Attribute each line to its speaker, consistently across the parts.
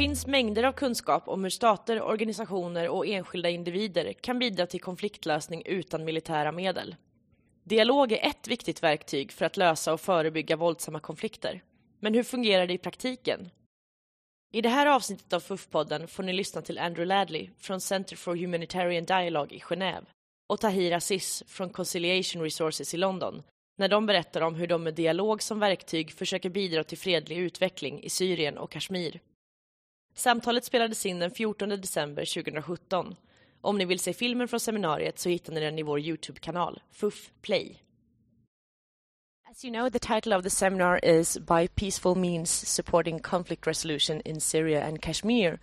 Speaker 1: finns mängder av kunskap om hur stater, organisationer och enskilda individer kan bidra till konfliktlösning utan militära medel. Dialog är ett viktigt verktyg för att lösa och förebygga våldsamma konflikter. Men hur fungerar det i praktiken? I det här avsnittet av FUF-podden får ni lyssna till Andrew Ladley från Center for Humanitarian Dialogue i Genève och Tahir Aziz från Conciliation Resources i London när de berättar om hur de med dialog som verktyg försöker bidra till fredlig utveckling i Syrien och Kashmir. Samtalet spelades in den 14 december 2017. Om ni vill se filmen från seminariet så hittar ni den i vår Youtube-kanal, FUF Play. As you know, the title of the seminar is By Peaceful Means Supporting Conflict Resolution in Syria and Kashmir.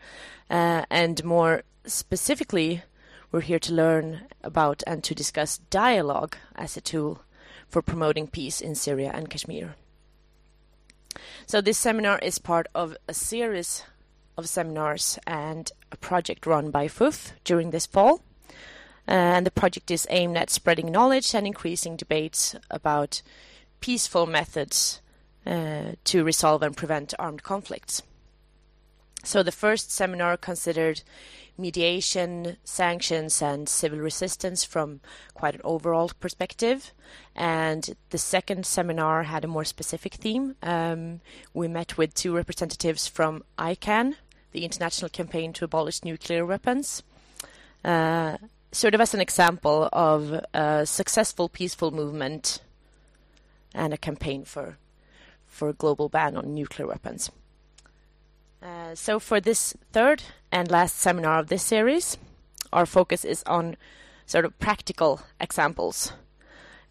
Speaker 1: Uh, and more specifically, we're here to learn about and to discuss dialogue as a tool for promoting peace in Syria and Kashmir. So, this seminar is part of a series of seminars and a project run by FUF during this fall. And the project is aimed at spreading knowledge and increasing debates about peaceful methods uh, to resolve and prevent armed conflicts. So, the first seminar considered mediation, sanctions, and civil resistance from quite an overall perspective. And the second seminar had a more specific theme. Um, we met with two representatives from ICAN, the International Campaign to Abolish Nuclear Weapons. Uh, sort of as an example of a successful peaceful movement and a campaign for for a global ban on nuclear weapons. Uh, so for this third and last seminar of this series, our focus is on sort of practical examples.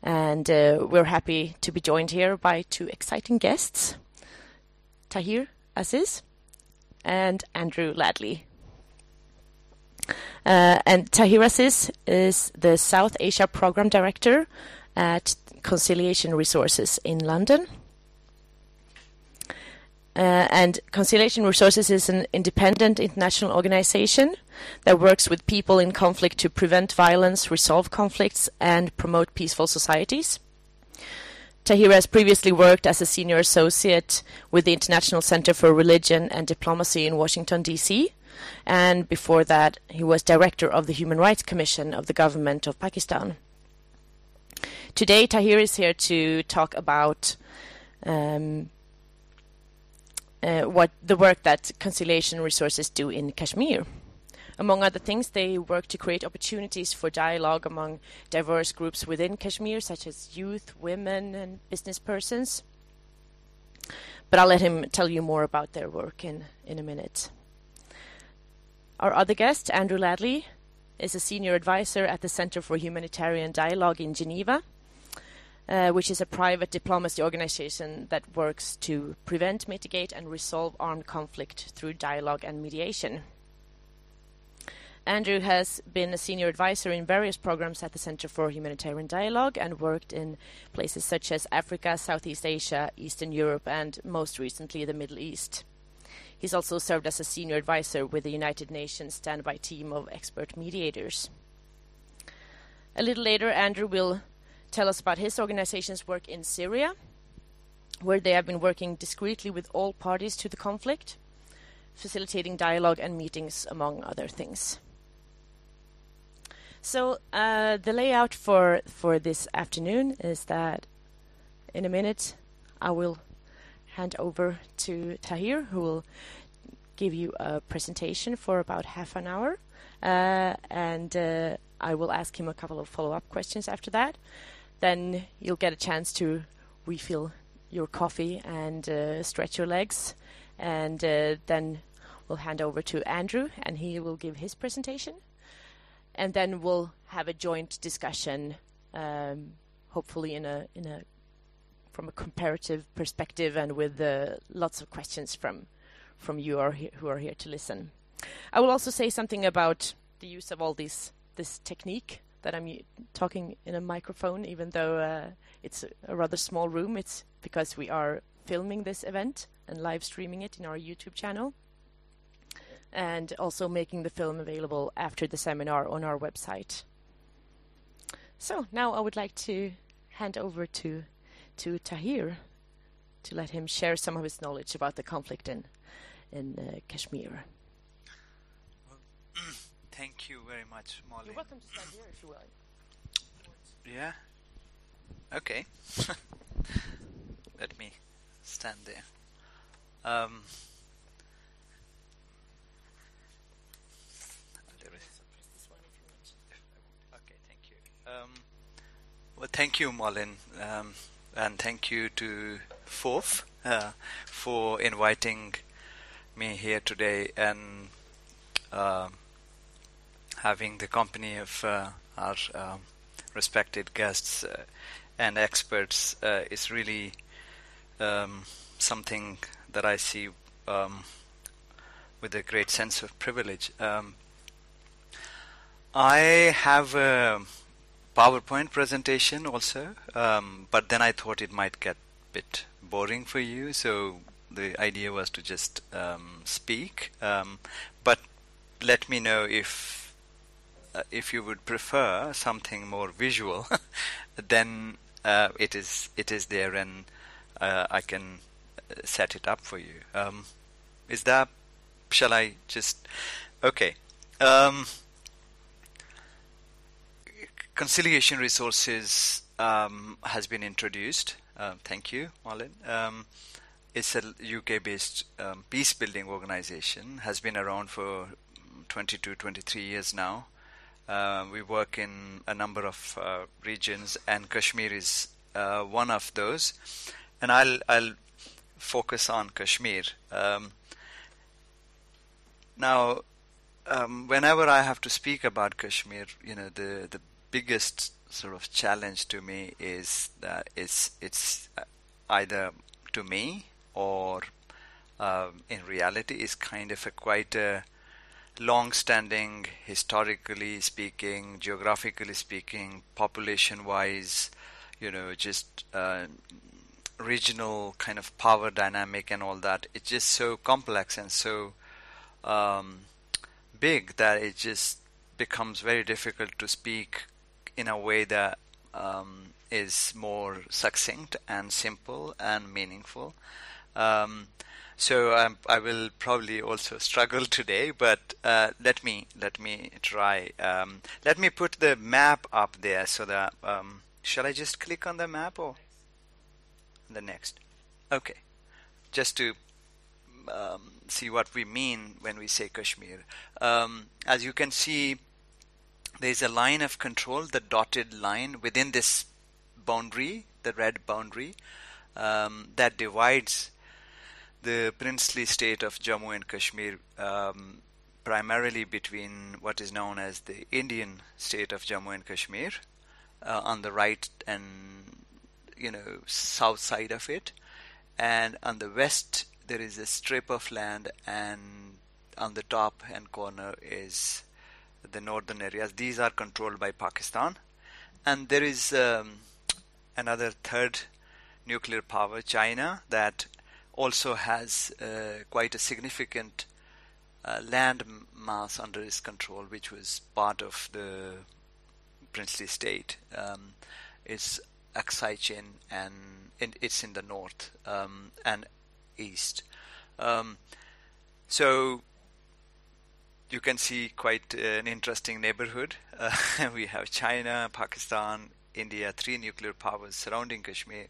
Speaker 1: And uh, we're happy to be joined here by two exciting guests, Tahir Aziz and Andrew Ladley. Uh, and Tahir Aziz is the South Asia Program Director at Conciliation Resources in London. Uh, and Conciliation Resources is an independent international organization that works with people in conflict to prevent violence, resolve conflicts, and promote peaceful societies. Tahir has previously worked as a senior associate with the International Center for Religion and Diplomacy in Washington, D.C. And before that, he was director of the Human Rights Commission of the government of Pakistan. Today, Tahir is here to talk about um, uh, what the work that Conciliation Resources do in Kashmir. Among other things, they work to create opportunities for dialogue among diverse groups within Kashmir, such as youth, women, and business persons. But I'll let him tell you more about their work in, in a minute. Our other guest, Andrew Ladley, is a senior advisor at the Center for Humanitarian Dialogue in Geneva uh, which is a private diplomacy organization that works to prevent, mitigate, and resolve armed conflict through dialogue and mediation. Andrew has been a senior advisor in various programs at the Center for Humanitarian Dialogue and worked in places such as Africa, Southeast Asia, Eastern Europe, and most recently the Middle East. He's also served as a senior advisor with the United Nations standby team of expert mediators. A little later, Andrew will tell us about his organization's work in Syria, where they have been working discreetly with all parties to the conflict, facilitating dialogue and meetings, among other things. So uh, the layout for for this afternoon is that in a minute I will hand over to Tahir, who will give you a presentation for about half an hour, uh, and uh, I will ask him a couple of follow-up questions after that then you'll get a chance to refill your coffee and uh, stretch your legs. And uh, then we'll hand over to Andrew, and he will give his presentation. And then we'll have a joint discussion, um, hopefully in a in a from a comparative perspective and with uh, lots of questions from from you are who are here to listen. I will also say something about the use of all these this technique that I'm talking in a microphone, even though uh, it's a rather small room. It's because we are filming this event and live streaming it in our YouTube channel, and also making the film available after the seminar on our website. So now I would like to hand over to to Tahir to let him share some of his knowledge about the conflict in in uh, Kashmir.
Speaker 2: Well, thank you very much, Molly.
Speaker 1: You're welcome to stand here if you like.
Speaker 2: Yeah. Okay. Let me stand there. Um, Okay, thank you. Um, well, thank you, Molin, um, and thank you to FUF uh, for inviting me here today and uh, having the company of uh, our um, respected guests uh, and experts uh, is really um, something that I see um, with a great sense of privilege. Um, I have a PowerPoint presentation also, um, but then I thought it might get a bit boring for you, so the idea was to just um, speak. Um, but let me know if uh, if you would prefer something more visual, then uh, it is it is there, and uh, I can uh, set it up for you. Um, is that? Shall I just? Okay. Conciliation resources um, has been introduced. Uh, thank you, Marlin. Um, it's a UK-based um, peace building organization. Has been around for 22, 23 years now. Uh, we work in a number of uh, regions, and Kashmir is uh, one of those. And I'll I'll focus on Kashmir. Um, now, um, whenever I have to speak about Kashmir, you know, the the biggest sort of challenge to me is that it's it's either to me or um, in reality is kind of a quite a long-standing, historically speaking, geographically speaking, population-wise, you know, just uh, regional kind of power dynamic and all that. It's just so complex and so um, big that it just becomes very difficult to speak in a way that um, is more succinct and simple and meaningful. Um, so um, I will probably also struggle today, but uh, let me let me try. Um, let me put the map up there so that um, shall I just click on the map or the next? Okay, just to see what we mean when we say Kashmir. As you can see, there is a line of control, the dotted line within this boundary, the red boundary, um, that divides the princely state of Jammu and Kashmir, um, primarily between what is known as the Indian state of Jammu and Kashmir uh, on the right and you know south side of it, and on the west there is a strip of land, and on the top and corner is the northern areas. These are controlled by Pakistan, and there is um, another third nuclear power, China, that also has uh, quite a significant uh, land mass under its control, which was part of the princely state. Um, it's Aksai Chin, and it's in the north um, and east. Um, so you can see quite an interesting neighborhood. Uh, we have China, Pakistan, India, three nuclear powers surrounding Kashmir.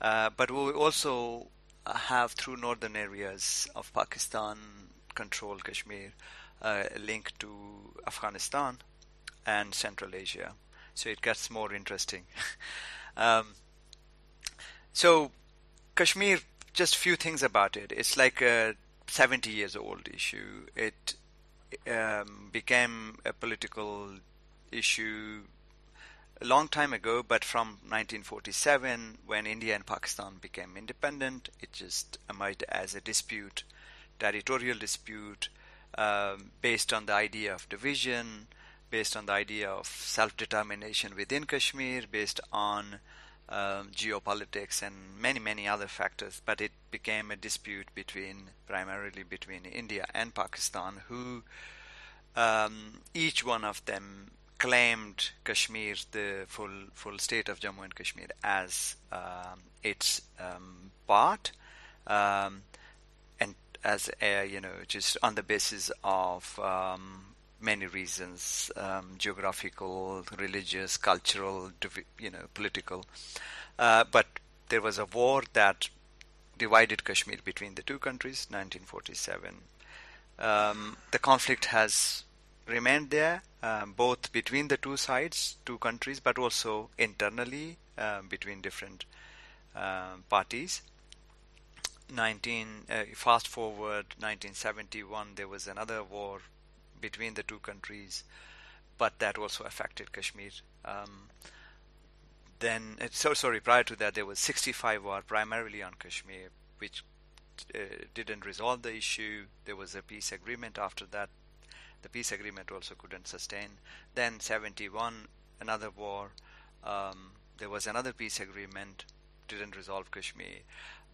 Speaker 2: Uh, but we also have through northern areas of Pakistan control Kashmir uh, link to Afghanistan and Central Asia. So it gets more interesting. um, so Kashmir, just few things about it. It's like a 70 years old issue. It um, became a political issue a long time ago, but from 1947, when India and Pakistan became independent, it just emerged as a dispute, territorial dispute, um, based on the idea of division, based on the idea of self-determination within Kashmir, based on um, geopolitics and many many other factors. But it became a dispute between primarily between India and Pakistan, who um, each one of them claimed Kashmir, the full full state of Jammu and Kashmir, as um, its um, part, and as a, you know just on the basis of many reasons um, geographical religious cultural you know political. Uh, but there was a war that divided Kashmir between the two countries 1947 um, the conflict has remained there um, both between the two sides two countries but also internally um, between different um, parties. 19 uh, fast forward 1971 there was another war between the two countries but that also affected Kashmir. Um, then uh, so sorry prior to that there was 65 war primarily on Kashmir which uh, didn't resolve the issue. There was a peace agreement after that. The peace agreement also couldn't sustain. Then 71 another war. Um, there was another peace agreement didn't resolve Kashmir.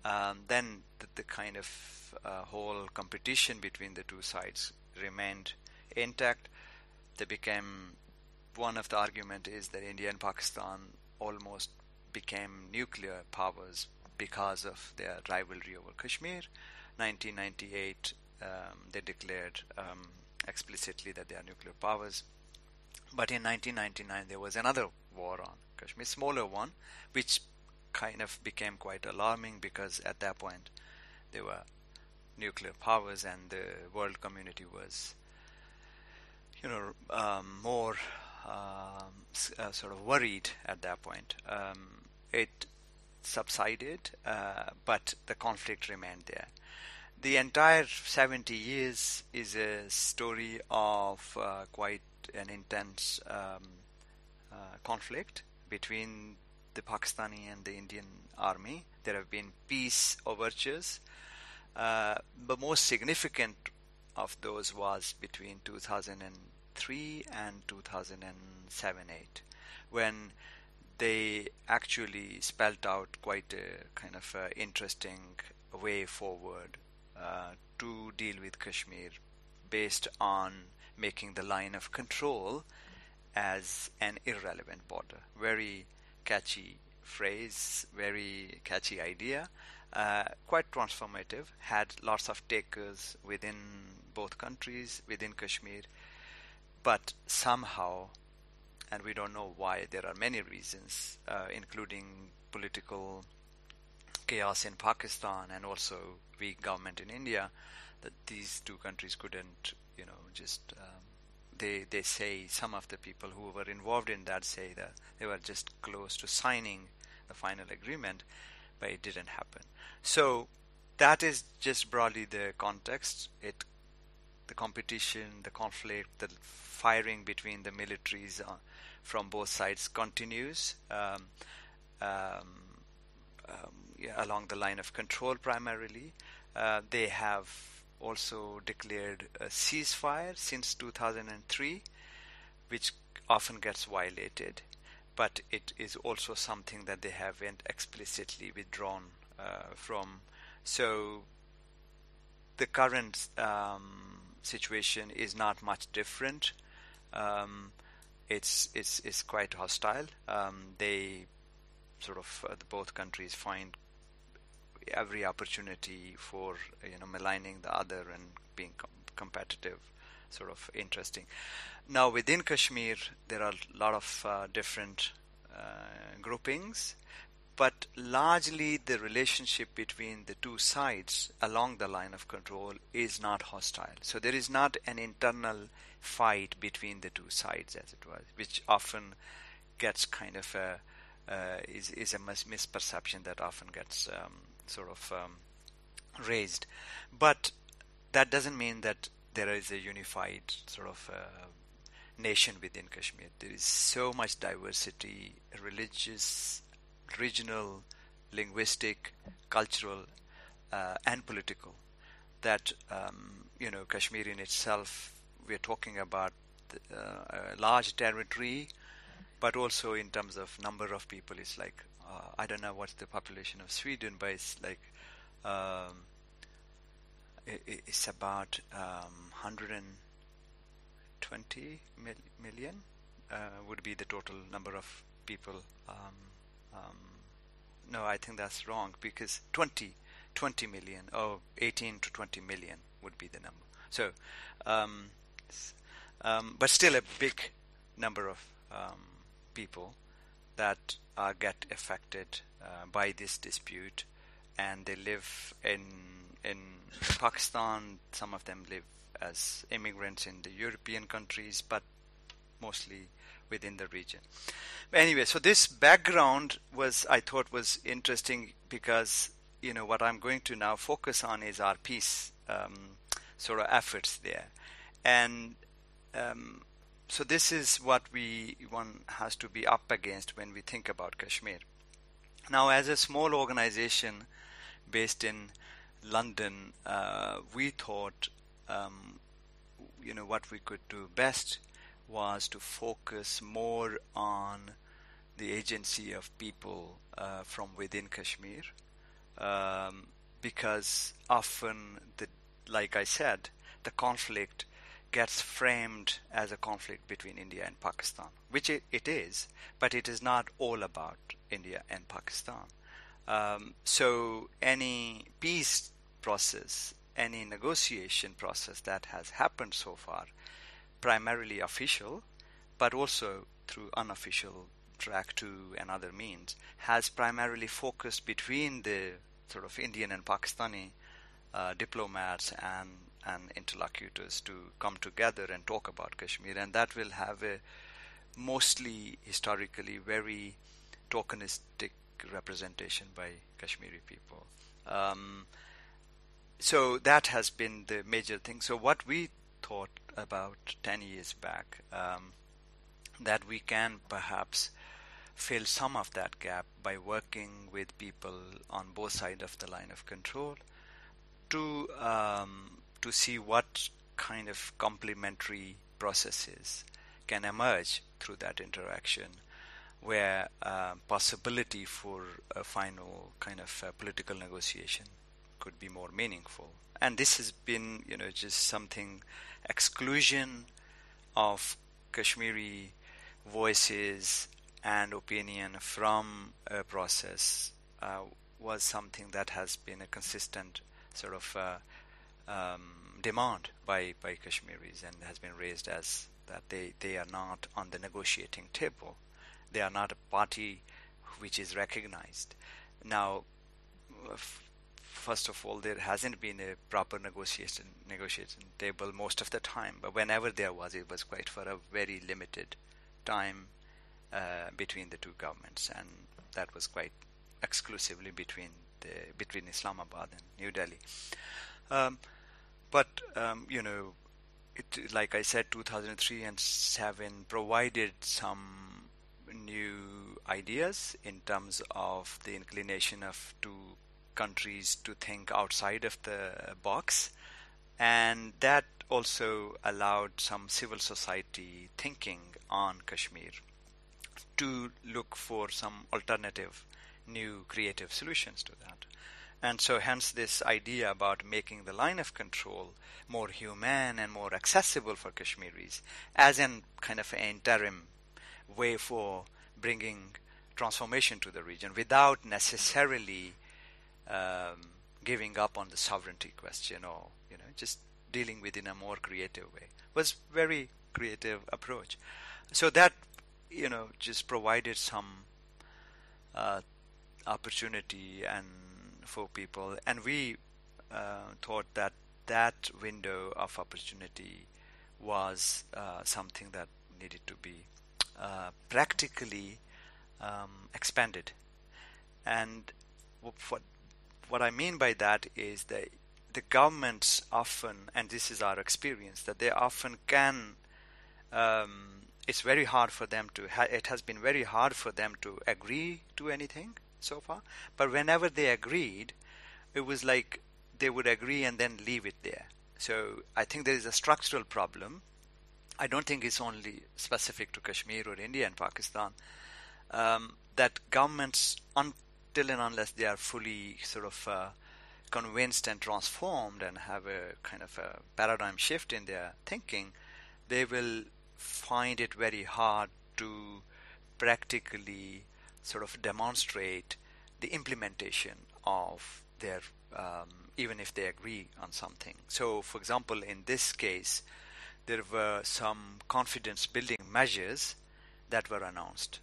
Speaker 2: Um, then the, the, kind of uh, whole competition between the two sides remained intact. They became one of the argument is that India and Pakistan almost became nuclear powers because of their rivalry over Kashmir. 1998, um, they declared um, explicitly that they are nuclear powers. But in 1999, there was another war on Kashmir, smaller one, which kind of became quite alarming because at that point they were nuclear powers and the world community was you know um, more um, uh, sort of worried at that point um, it subsided uh, but the conflict remained there the entire 70 years is a story of uh, quite an intense um, uh, conflict between the Pakistani and the Indian army. There have been peace overtures, uh, but most significant of those was between 2003 and 2007-8, when they actually spelt out quite a kind of a interesting way forward uh, to deal with Kashmir based on making the line of control as an irrelevant border. Very catchy phrase, very catchy idea, uh, quite transformative, had lots of takers within both countries, within Kashmir, but somehow, and we don't know why, there are many reasons, uh, including political chaos in Pakistan and also weak government in India, that these two countries couldn't, you know, just um, they they say some of the people who were involved in that say that they were just close to signing the final agreement, but it didn't happen. So that is just broadly the context. It the competition, the conflict, the firing between the militaries uh, from both sides continues um, um, um, yeah, along the line of control primarily. Uh, they have also declared a ceasefire since 2003, which often gets violated, but it is also something that they haven't explicitly withdrawn uh, from. So the current um, situation is not much different. Um, it's it's it's quite hostile. Um, they sort of uh, both countries find every opportunity for you know maligning the other and being com- competitive sort of interesting now within kashmir there are a lot of uh, different uh, groupings but largely the relationship between the two sides along the line of control is not hostile so there is not an internal fight between the two sides as it was which often gets kind of a uh, is is a mis- misperception that often gets um, sort of um, raised. But that doesn't mean that there is a unified sort of uh, nation within Kashmir. There is so much diversity, religious, regional, linguistic, cultural, uh, and political. That um, you know, Kashmir in itself, we're talking about uh, a large territory, but also in terms of number of people, it's like uh, I don't know what's the population of Sweden, but it's like um, it, it's about um, 120 mil- million uh, would be the total number of people. Um, um, no, I think that's wrong because 20 20 million or 18 to 20 million would be the number. So, um, um, but still a big number of um, people that get affected uh, by this dispute, and they live in in Pakistan. Some of them live as immigrants in the European countries, but mostly within the region. Anyway, so this background was I thought was interesting because you know what I'm going to now focus on is our peace um, sort of efforts there, and um, so this is what we one has to be up against when we think about Kashmir. Now, as a small organization based in London, uh, we thought, um, you know, what we could do best was to focus more on the agency of people uh, from within Kashmir, um, because often, the, like I said, the conflict gets framed as a conflict between India and Pakistan, which it, it is, but it is not all about India and Pakistan. Um, so any peace process, any negotiation process that has happened so far, primarily official, but also through unofficial track two and other means, has primarily focused between the sort of Indian and Pakistani uh, diplomats and and interlocutors to come together and talk about Kashmir, and that will have a mostly historically very tokenistic representation by Kashmiri people. Um, so that has been the major thing. So what we thought about 10 years back, um, that we can perhaps fill some of that gap by working with people on both sides of the line of control to um, to see what kind of complementary processes can emerge through that interaction where uh, possibility for a final kind of uh, political negotiation could be more meaningful. And this has been, you know, just something exclusion of Kashmiri voices and opinion from a process uh, was something that has been a consistent sort of uh, um, demand by, by Kashmiris and has been raised as that they, they are not on the negotiating table. They are not a party which is recognized. Now, first of all, there hasn't been a proper negotiation negotiation table most of the time. But whenever there was, it was quite for a very limited time uh, between the two governments, and that was quite exclusively between the between Islamabad and New Delhi. Um, but um, you know, it like I said, 2003 and seven provided some new ideas in terms of the inclination of two countries to think outside of the box, and that also allowed some civil society thinking on Kashmir to look for some alternative, new creative solutions to that. And so, hence, this idea about making the line of control more humane and more accessible for Kashmiris as an kind of interim way for bringing transformation to the region without necessarily um, giving up on the sovereignty question or you know just dealing with in a more creative way was very creative approach. So that you know just provided some uh, opportunity and for people, and we uh, thought that that window of opportunity was uh, something that needed to be uh, practically um, expanded. And what what I mean by that is that the governments often, and this is our experience, that they often can. Um, it's very hard for them to. Ha- it has been very hard for them to agree to anything so far. But whenever they agreed, it was like they would agree and then leave it there. So I think there is a structural problem. I don't think it's only specific to Kashmir or India and Pakistan. Um, that governments, until and unless they are fully sort of uh, convinced and transformed and have a kind of a paradigm shift in their thinking, they will find it very hard to practically sort of demonstrate the implementation of their um, even if they agree on something. So, for example, in this case, there were some confidence building measures that were announced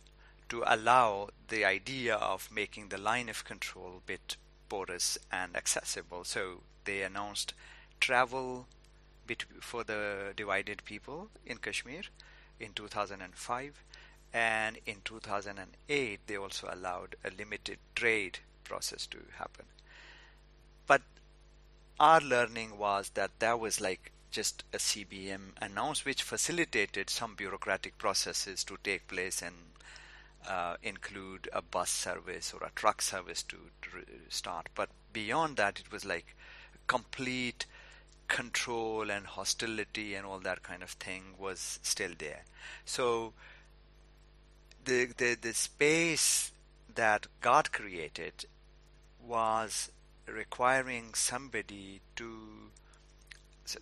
Speaker 2: to allow the idea of making the line of control a bit porous and accessible. So they announced travel for the divided people in Kashmir in 2005 and in 2008 they also allowed a limited trade process to happen but our learning was that that was like just a CBM announced which facilitated some bureaucratic processes to take place and uh, include a bus service or a truck service to, to start but beyond that it was like complete control and hostility and all that kind of thing was still there. So the the, the space that God created was requiring somebody to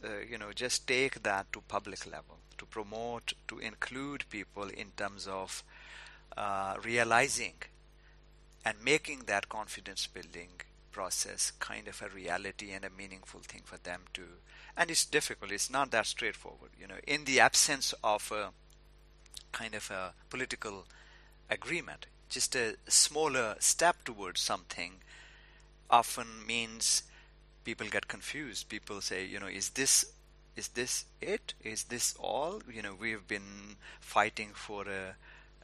Speaker 2: uh, you know just take that to public level to promote to include people in terms of uh, realizing and making that confidence building process kind of a reality and a meaningful thing for them to and it's difficult. It's not that straightforward you know. In the absence of a kind of a political agreement just a smaller step towards something often means people get confused. People say you know is this is this it? Is this all? You know we've been fighting for a,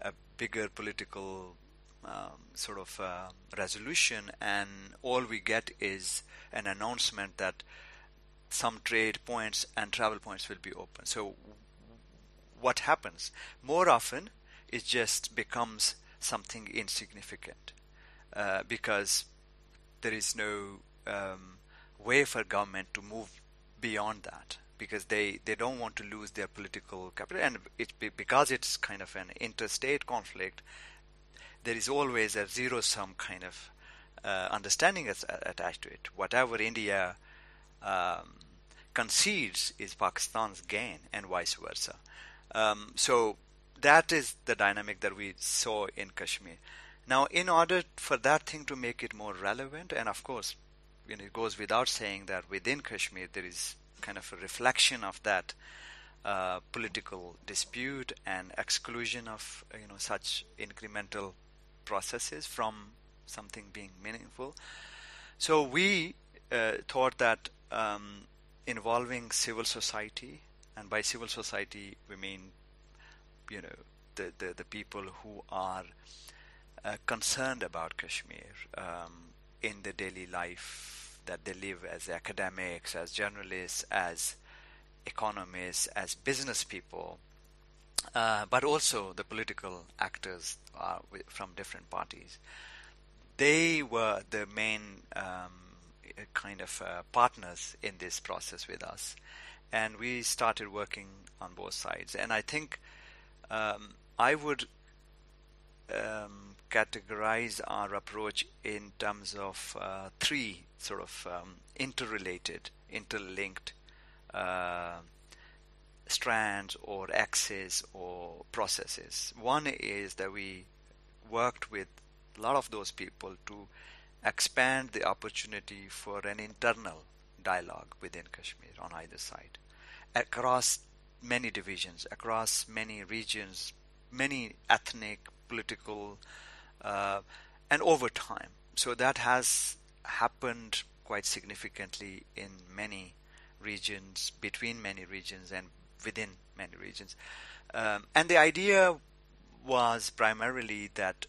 Speaker 2: a bigger political um, sort of uh, resolution, and all we get is an announcement that some trade points and travel points will be open. So, what happens more often? It just becomes something insignificant uh, because there is no um, way for government to move beyond that because they, they don't want to lose their political capital and it because it's kind of an interstate conflict there is always a zero sum kind of uh, understanding attached to it. Whatever India um, concedes is Pakistan's gain, and vice versa. Um, so that is the dynamic that we saw in Kashmir. Now, in order for that thing to make it more relevant, and of course, you know, it goes without saying that within Kashmir there is kind of a reflection of that uh, political dispute and exclusion of you know such incremental processes from something being meaningful. So we uh, thought that um, involving civil society, and by civil society we mean, you know, the the, the people who are uh, concerned about Kashmir um, in the daily life that they live as academics, as journalists, as economists, as business people, uh, but also the political actors uh, from different parties. They were the main um, kind of uh, partners in this process with us, and we started working on both sides. And I think um, I would um, categorize our approach in terms of uh, three sort of um, interrelated, interlinked uh, strands or axes or processes. One is that we worked with a lot of those people to expand the opportunity for an internal dialogue within Kashmir on either side, across many divisions, across many regions, many ethnic, political, uh, and over time. So that has happened quite significantly in many regions, between many regions, and within many regions. Um, and the idea was primarily that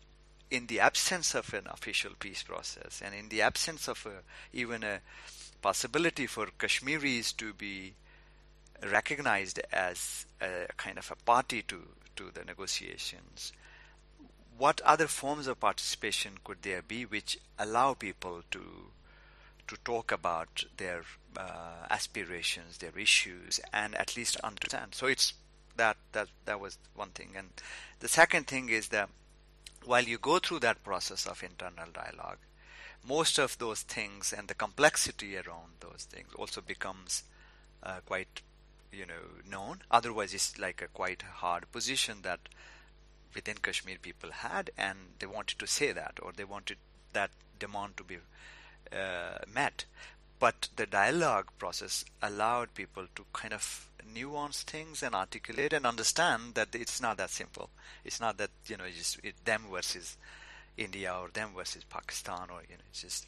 Speaker 2: in the absence of an official peace process and in the absence of a, even a possibility for Kashmiris to be recognized as a kind of a party to, to the negotiations, what other forms of participation could there be which allow people to to talk about their uh, aspirations, their issues, and at least understand. So it's that that that was one thing, and the second thing is that while you go through that process of internal dialogue, most of those things and the complexity around those things also becomes uh, quite you know known. Otherwise, it's like a quite hard position that within Kashmir people had, and they wanted to say that, or they wanted that demand to be uh, met. But the dialogue process allowed people to kind of nuance things and articulate and understand that it's not that simple. It's not that you know just it, them versus India or them versus Pakistan or you know it's just.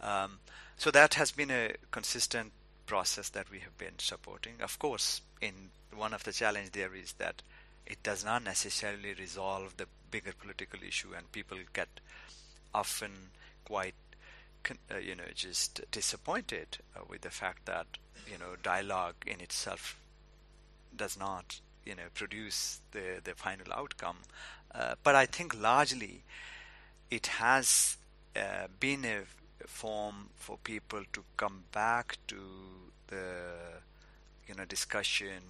Speaker 2: Um, so that has been a consistent process that we have been supporting. Of course, in one of the challenge there is that it does not necessarily resolve the bigger political issue, and people get often quite, uh, you know, just disappointed uh, with the fact that you know dialogue in itself does not, you know, produce the the final outcome. Uh, but I think largely it has uh, been a form for people to come back to the you know discussion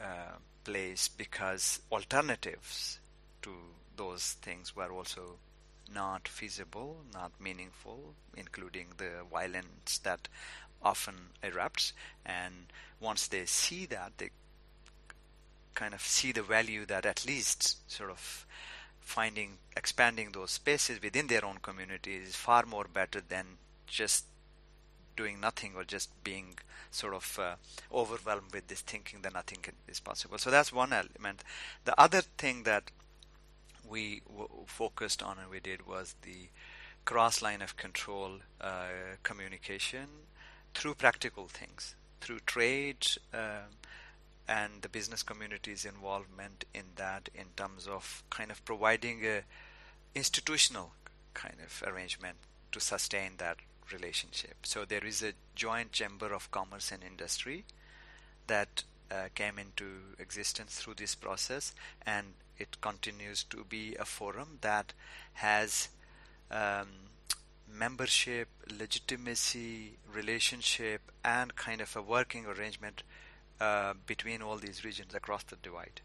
Speaker 2: uh, place because alternatives to those things were also not feasible, not meaningful, including the violence that often erupts. And once they see that, they kind of see the value that at least sort of finding expanding those spaces within their own community is far more better than just doing nothing or just being sort of uh, overwhelmed with this thinking that nothing can, is possible. So that's one element. The other thing that we w- focused on and we did was the cross line of control uh, communication through practical things, through trade uh, and the business community's involvement in that in terms of kind of providing a institutional kind of arrangement to sustain that relationship. So there is a joint chamber of commerce and industry that uh, came into existence through this process, and it continues to be a forum that has um, membership, legitimacy, relationship, and kind of a working arrangement uh, between all these regions across the divide.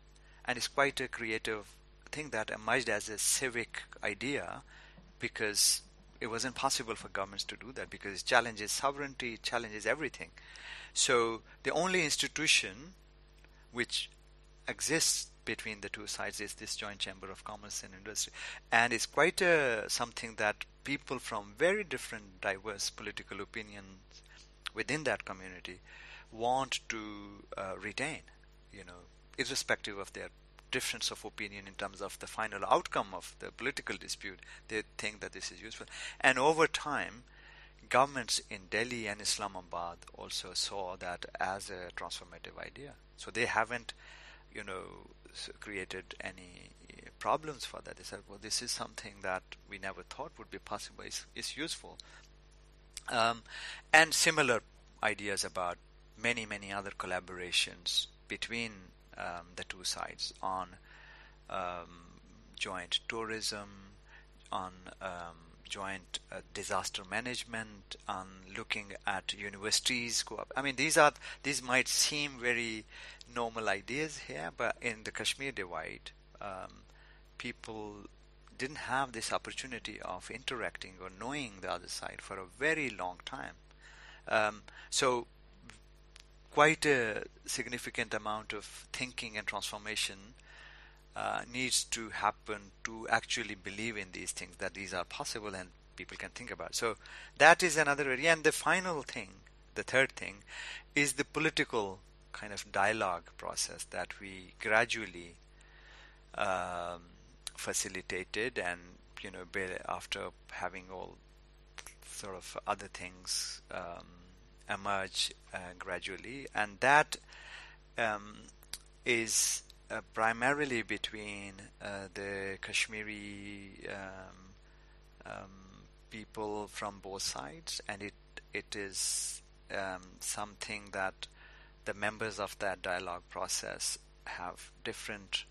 Speaker 2: And it's quite a creative thing that emerged as a civic idea because it wasn't possible for governments to do that because it challenges sovereignty, it challenges everything. So the only institution which exists between the two sides is this joint chamber of commerce and industry, and it's quite a, something that people from very different, diverse political opinions within that community want to uh, retain. You know, irrespective of their difference of opinion in terms of the final outcome of the political dispute, they think that this is useful. And over time, governments in Delhi and Islamabad also saw that as a transformative idea. So they haven't, you know, created any problems for that. They said, well, this is something that we never thought would be possible. It's, it's useful. Um, and similar ideas about many, many other collaborations between um, the two sides on um, joint tourism, on um, joint uh, disaster management, on looking at universities. Co-op. I mean, these are these might seem very normal ideas here, but in the Kashmir divide, um, people didn't have this opportunity of interacting or knowing the other side for a very long time. Um, so quite a significant amount of thinking and transformation uh, needs to happen to actually believe in these things that these are possible and people can think about. So that is another area. And the final thing, the third thing, is the political kind of dialogue process that we gradually um, facilitated and you know after having all sort of other things um, emerge uh, gradually, and that um, is uh, primarily between uh, the Kashmiri um, um, people from both sides, and it it is um, something that the members of that dialogue process have different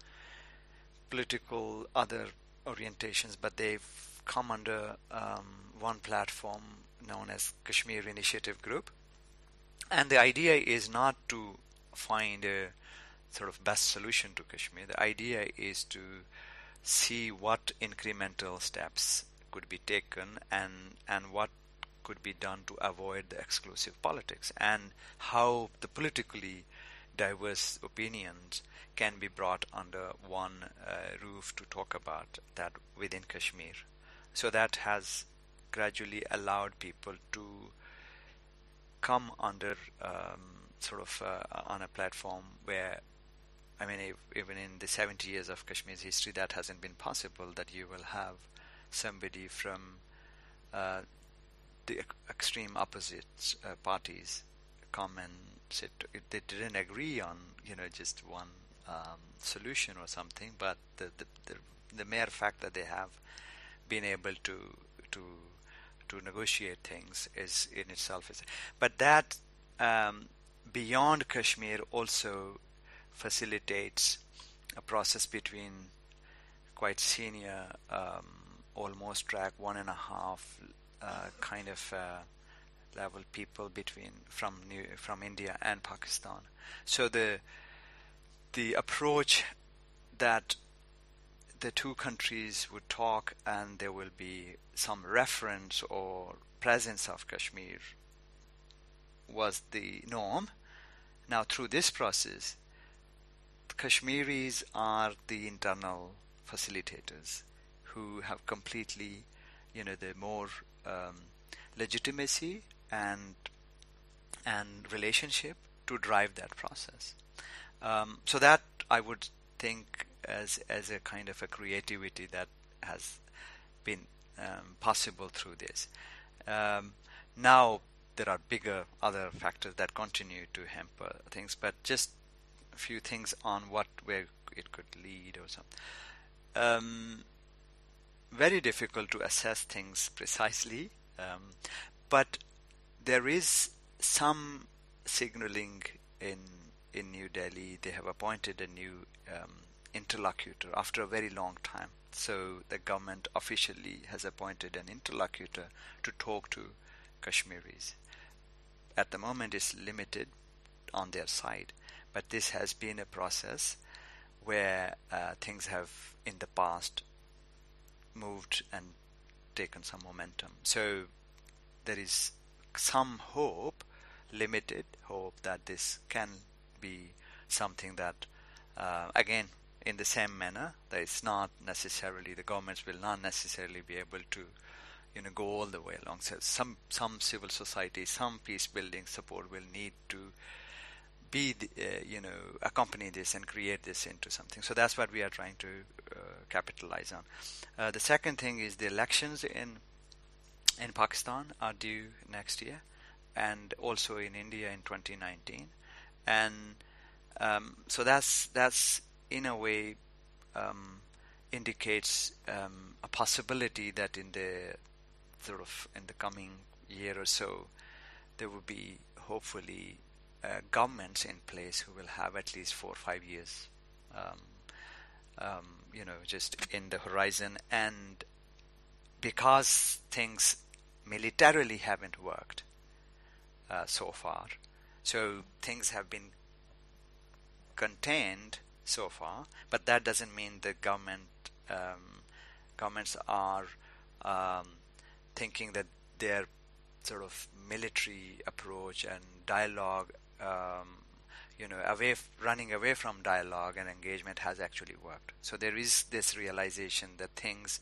Speaker 2: political other orientations, but they've come under um, one platform known as Kashmir Initiative Group, and the idea is not to find a sort of best solution to Kashmir. The idea is to see what incremental steps could be taken and and what could be done to avoid the exclusive politics and how the politically diverse opinions can be brought under one uh, roof to talk about that within Kashmir. So that has gradually allowed people to come under um, sort of uh, on a platform where I mean, if, even in the 70 years of Kashmir's history, that hasn't been possible. That you will have somebody from uh, the extreme opposite uh, parties come and sit. They didn't agree on, you know, just one um, solution or something, but the, the, the the mere fact that they have been able to to to negotiate things is in itself is. But that um, beyond Kashmir also facilitates a process between quite senior, um, almost track one and a half uh, kind of uh, level people between from New, from India and Pakistan. So the the approach that the two countries would talk and there will be some reference or presence of Kashmir was the norm. Now through this process, Kashmiris are the internal facilitators who have completely, you know, the more um, legitimacy and and relationship to drive that process. Um, so that I would think as as a kind of a creativity that has been um, possible through this. Um, now there are bigger other factors that continue to hamper things, but just a few things on what where it could lead or something. Um, very difficult to assess things precisely, um, but there is some signaling in in New Delhi. They have appointed a new um, interlocutor after a very long time. So the government officially has appointed an interlocutor to talk to Kashmiris. At the moment, it's limited on their side, but this has been a process where uh, things have in the past moved and taken some momentum. So there is some hope, limited hope, that this can be something that, uh, again, in the same manner, that it's not necessarily the governments will not necessarily be able to, you know, go all the way along. So some some civil society, some peace building support will need to be, the, uh, you know, accompany this and create this into something. So that's what we are trying to uh, capitalize on. Uh, the second thing is the elections in in Pakistan are due next year, and also in India in 2019, and um, so that's that's in a way um, indicates um, a possibility that in the sort of in the coming year or so there will be hopefully uh, governments in place who will have at least four or five years um, um, you know just in the horizon. And because things militarily haven't worked uh, so far so things have been contained so far, but that doesn't mean the government um, governments are um, thinking that their sort of military approach and dialogue, um, you know, away f- running away from dialogue and engagement has actually worked. So there is this realization that things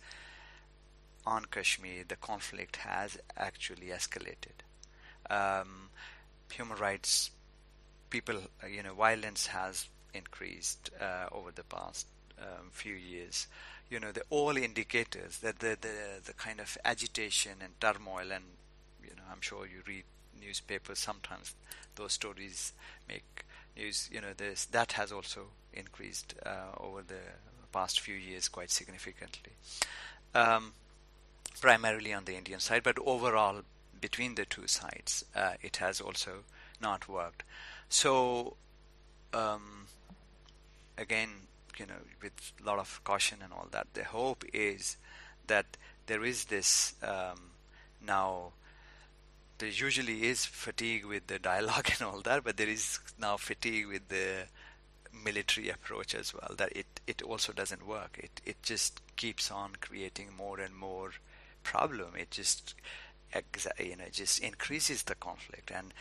Speaker 2: on Kashmir, the conflict has actually escalated. Um, human rights, people, you know, violence has increased uh, over the past um, few years. You know, the all indicators that the, the the kind of agitation and turmoil, and you know, I'm sure you read newspapers sometimes. Those stories make news. You know, this that has also increased uh, over the past few years quite significantly. Um, primarily on the Indian side, but overall between the two sides, uh, it has also not worked. So um, again, you know, with a lot of caution and all that, the hope is that there is this um, now. There usually is fatigue with the dialogue and all that, but there is now fatigue with the military approach as well. That it it also doesn't work. It it just keeps on creating more and more problem. It just you know just increases the conflict, and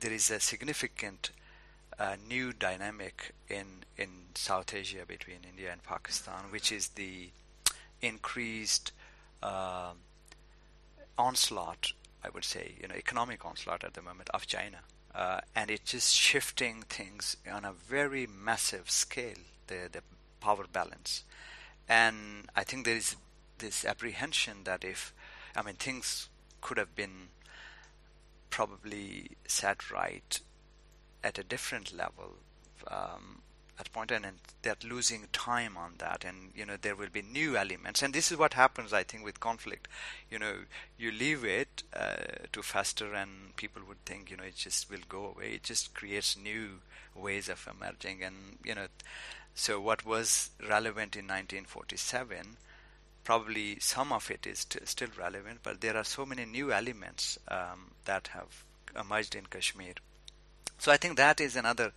Speaker 2: there is a significant a new dynamic in in South Asia between India and Pakistan, which is the increased uh, onslaught, I would say, you know, economic onslaught at the moment of China. Uh, and it's just shifting things on a very massive scale, the, the power balance. And I think there is this apprehension that if, I mean, things could have been probably set right at a different level um, at point and they're losing time on that and you know there will be new elements. And this is what happens i think with conflict. You know you leave it uh, to fester and people would think you know it just will go away. It just creates new ways of emerging. And you know so what was relevant in 1947 probably some of it is t- still relevant but there are so many new elements um, that have emerged in kashmir so i think that is another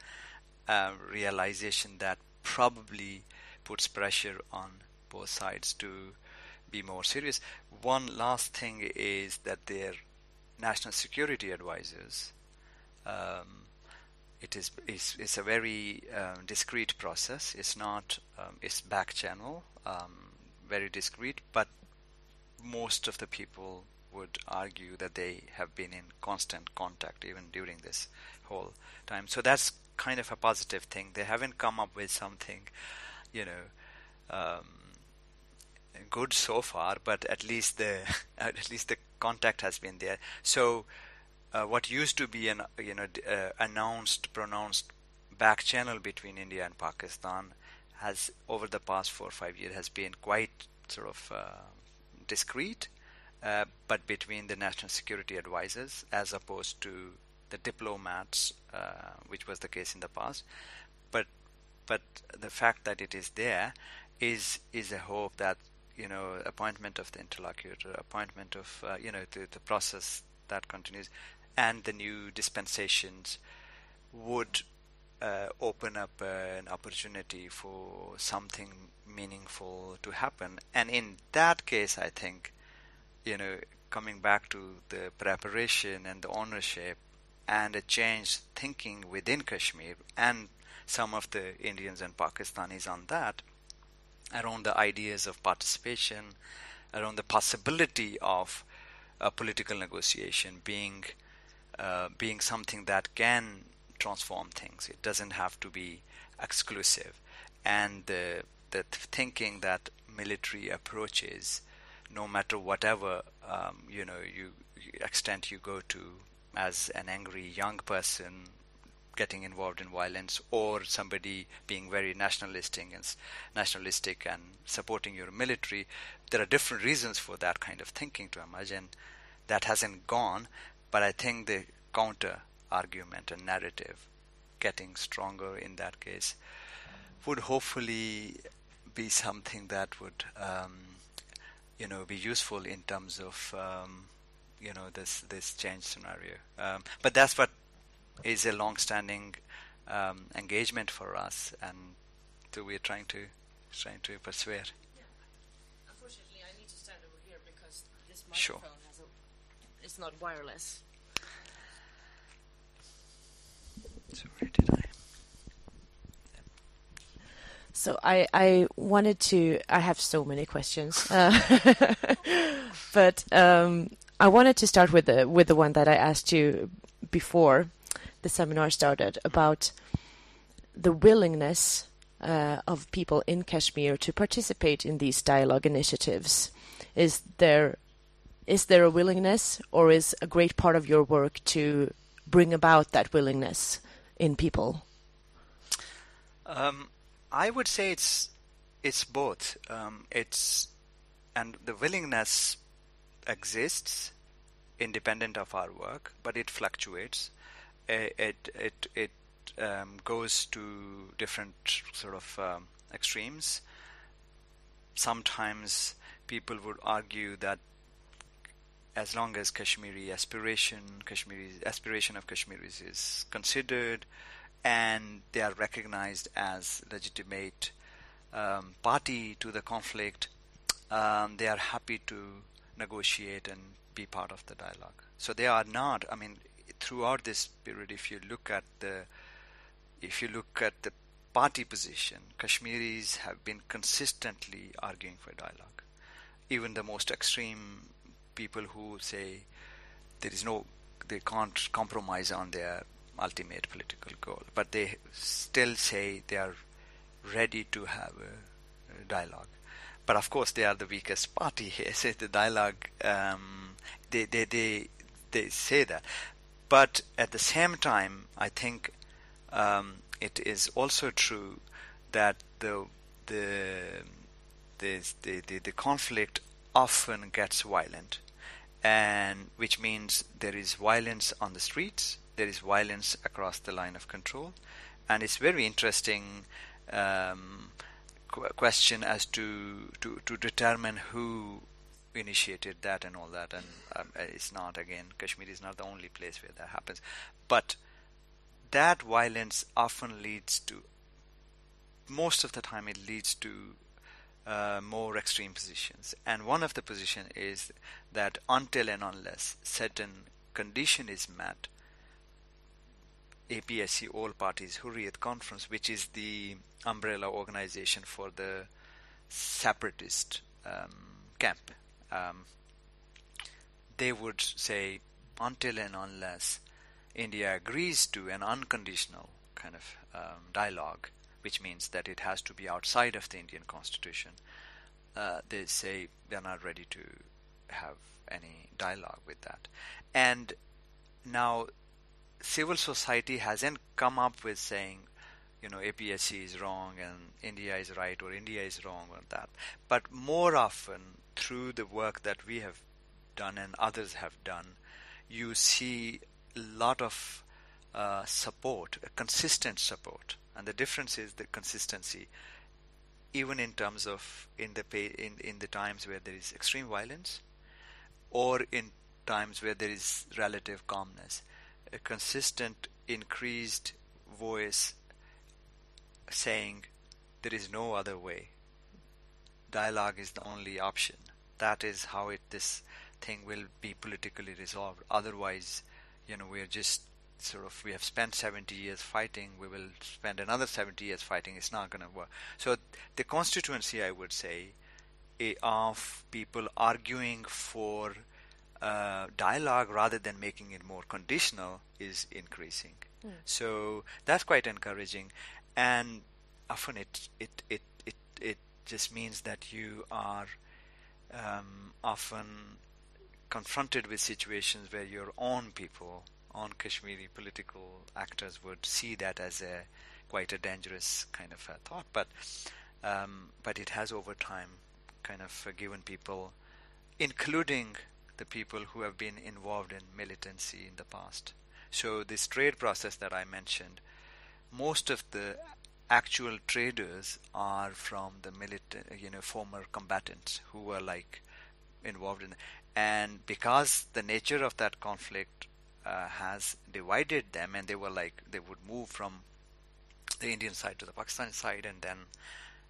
Speaker 2: uh, realization that probably puts pressure on both sides to be more serious. One last thing is that their national security advisors. Um, it is it's, it's a very um, discreet process. It's not um, it's back channel, um, very discreet, but most of the people would argue that they have been in constant contact even during this whole time. So that's kind of a positive thing. They haven't come up with something, you know, um, good so far, but at least the at least the contact has been there. So uh, what used to be an you know uh, announced pronounced back channel between India and Pakistan has over the past four or five years has been quite sort of uh, discreet, uh, but between the national security advisors as opposed to the diplomats, uh, which was the case in the past. But but the fact that it is there is is a hope that you know appointment of the interlocutor, appointment of uh, you know the, the process that continues, and the new dispensations would uh, open up uh, an opportunity for something meaningful to happen. And in that case, I think, you know, coming back to the preparation and the ownership and a change thinking within Kashmir and some of the Indians and Pakistanis on that around the ideas of participation, around the possibility of a political negotiation being uh, being something that can transform things. It doesn't have to be exclusive, and the the thinking that military approaches, no matter whatever um, you know you extent you go to as an angry young person getting involved in violence or somebody being very nationalistic and nationalistic and supporting your military there are different reasons for that kind of thinking to and that hasn't gone but i think the counter argument and narrative getting stronger in that case would hopefully be something that would um, you know be useful in terms of um, you know this this change scenario. Um, but that's what is a long-standing um, engagement for us, and so we're trying to trying to persuade.
Speaker 1: Yeah. Unfortunately, I need to stand over here because this microphone sure. has a, it's not wireless.
Speaker 2: Sorry, did I?
Speaker 1: So I, I wanted to. I have so many questions, uh, but um, I wanted to start with the with the one that I asked you before the seminar started about the willingness uh, of people in Kashmir to participate in these dialogue initiatives. Is there is there a willingness, or is a great part of your work to bring about that willingness in people?
Speaker 2: Um, I would say it's it's both. Um, it's and the willingness exists independent of our work, but it fluctuates. It it it um, goes to different sort of um, extremes. Sometimes people would argue that as long as Kashmiri aspiration, Kashmiri aspiration of Kashmiris is considered, and they are recognized as legitimate um, party to the conflict, um, they are happy to negotiate and be part of the dialogue. So they are not. I mean, throughout this period, if you look at the if you look at the party position, Kashmiris have been consistently arguing for dialogue. Even the most extreme people who say there is no, they can't compromise on their ultimate political goal, but they still say they are ready to have a, dialogue. But of course, they are the weakest party here. So the dialogue, um, they, they, they, they say that. But at the same time, I think um, it is also true that the the the, the, the conflict often gets violent, and which means there is violence on the streets, there is violence across the line of control, and it's very interesting um, question as to, to to determine who initiated that and all that. And um, it's not again Kashmir is not the only place where that happens, but that violence often leads to most of the time it leads to uh, more extreme positions. And one of the position is that until and unless certain condition is met, APHC All Parties Hurriyat Conference, which is the umbrella organization for the separatist um, camp, um, they would say until and unless India agrees to an unconditional kind of um, dialogue, which means that it has to be outside of the Indian constitution, uh, they say they're not ready to have any dialogue with that. And now civil society hasn't come up with saying, you know, APHC is wrong and India is right or India is wrong or that. But more often, through the work that we have done and others have done, you see a lot of uh, support, a consistent support, and the difference is the consistency. Even in terms of in the pay, in in the times where there is extreme violence, or in times where there is relative calmness, a consistent increased voice saying there is no other way. Dialogue is the only option. That is how it this thing will be politically resolved. Otherwise, you know, we are just sort of we have spent 70 years fighting. We will spend another 70 years fighting. It's not going to work. So the constituency, I would say, eh, of people arguing for uh, dialogue rather than making it more conditional is increasing. Mm. So that's quite encouraging, and often it it it it, it just means that you are um, often confronted with situations where your own people, own Kashmiri political actors would see that as a quite a dangerous kind of a thought. But um, but it has over time kind of given people, including the people who have been involved in militancy in the past. So this trade process that I mentioned, most of the actual traders are from the military, you know, former combatants who were like involved in, and because the nature of that conflict uh, has divided them, and they were like they would move from the Indian side to the Pakistani side, and then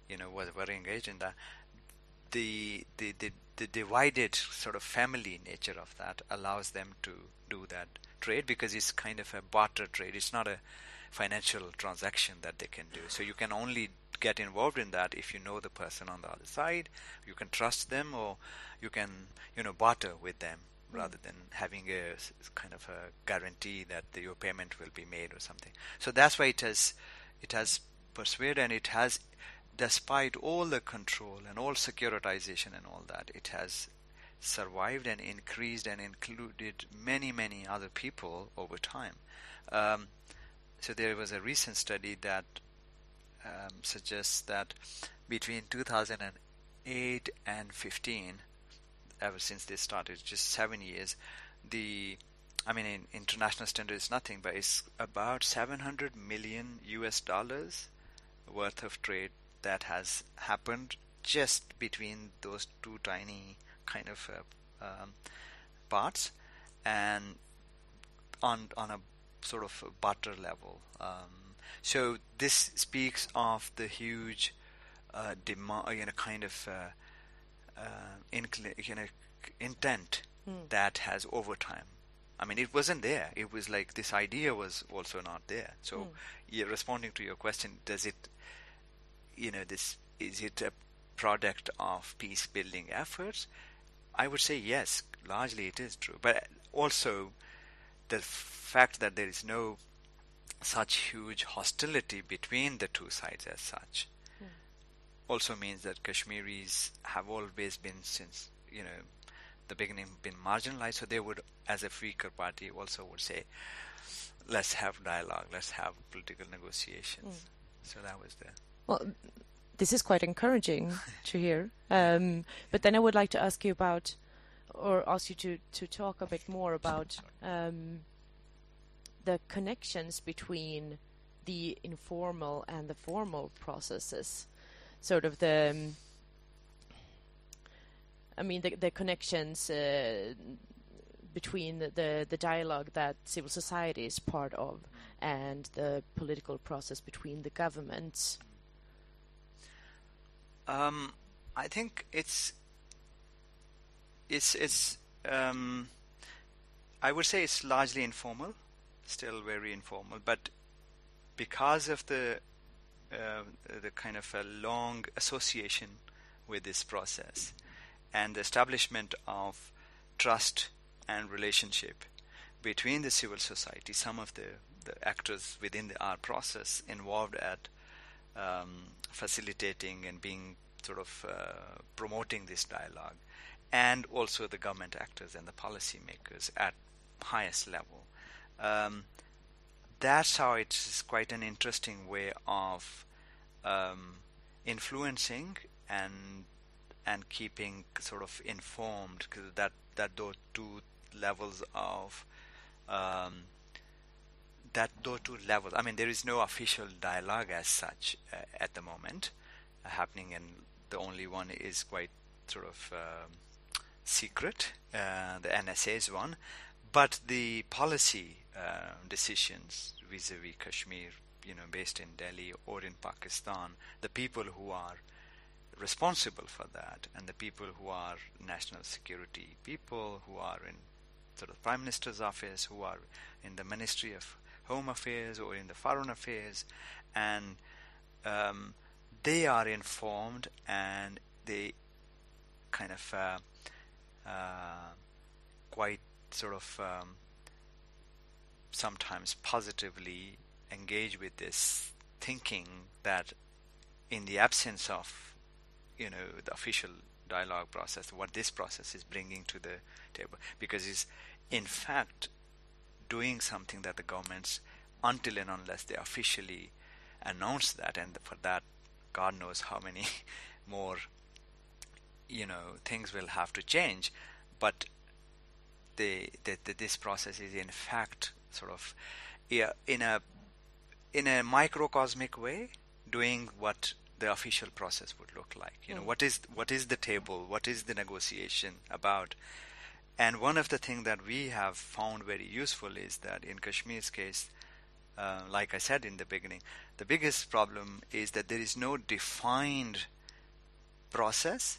Speaker 2: you know was very engaged in that. The the the the divided sort of family nature of that allows them to do that trade because it's kind of a barter trade. It's not a financial transaction that they can do. So you can only get involved in that if you know the person on the other side, you can trust them, or you can you know barter with them mm. rather than having a kind of a guarantee that the, your payment will be made or something. So that's why it has it has persuaded and it has despite all the control and all securitization and all that, it has survived and increased and included many, many other people over time. Um, so there was a recent study that um, suggests that between 2008 and 15, ever since they started, just seven years, the I mean, in international standard, is nothing, but it's about 700 million US dollars worth of trade that has happened just between those two tiny kind of uh, um, parts and on on a sort of a barter level. Um, so this speaks of the huge uh, demand, you know, kind of uh, uh, incl- you know, intent mm. that has over time. I mean, it wasn't there. It was like this idea was also not there. So, mm. yeah, responding to your question, does it you know, this is it a product of peace building efforts? I would say yes. largely it is true. But also, the fact that there is no such huge hostility between the two sides as such mm. also means that Kashmiris have always been since you know the beginning been marginalized. So they would, as a Weaker party, also would say, let's have dialogue, let's have political negotiations. Mm. So that was the
Speaker 1: well. This is quite encouraging to hear. Um, but then I would like to ask you about, or ask you to, to talk a bit more about um, the connections between the informal and the formal processes. Sort of the, um, I mean, the, the connections uh, between the, the, the dialogue that civil society is part of and the political process between the governments.
Speaker 2: Um, I think it's it's it's um, I would say it's largely informal, still very informal, but because of the uh, the kind of a long association with this process and the establishment of trust and relationship between the civil society, some of the, the actors within the art process involved at um, facilitating and being sort of uh, promoting this dialogue, and also the government actors and the policymakers at highest level. Um, that's how it's quite an interesting way of um, influencing and and keeping sort of informed that that those two levels of um, that those two levels. I mean, there is no official dialogue as such uh, at the moment uh, happening, and the only one is quite sort of um, secret. Uh, the NSA's one, but the policy uh, decisions vis-a-vis Kashmir, you know, based in Delhi or in Pakistan, the people who are responsible for that and the people who are national security people who are in sort of prime minister's office who are in the ministry of home affairs or in the foreign affairs and um, they are informed and they kind of uh, uh, quite sort of um, sometimes positively engage with this thinking that in the absence of you know the official dialogue process what this process is bringing to the table because it's in fact doing something that the governments until and unless they officially announce that and for that god knows how many more you know things will have to change but the, the, the this process is in fact sort of yeah, in a in a microcosmic way doing what the official process would look like. You know, mm. what is what is the table? What is the negotiation about? And one of the things that we have found very useful is that in Kashmir's case, uh, like I said in the beginning, the biggest problem is that there is no defined process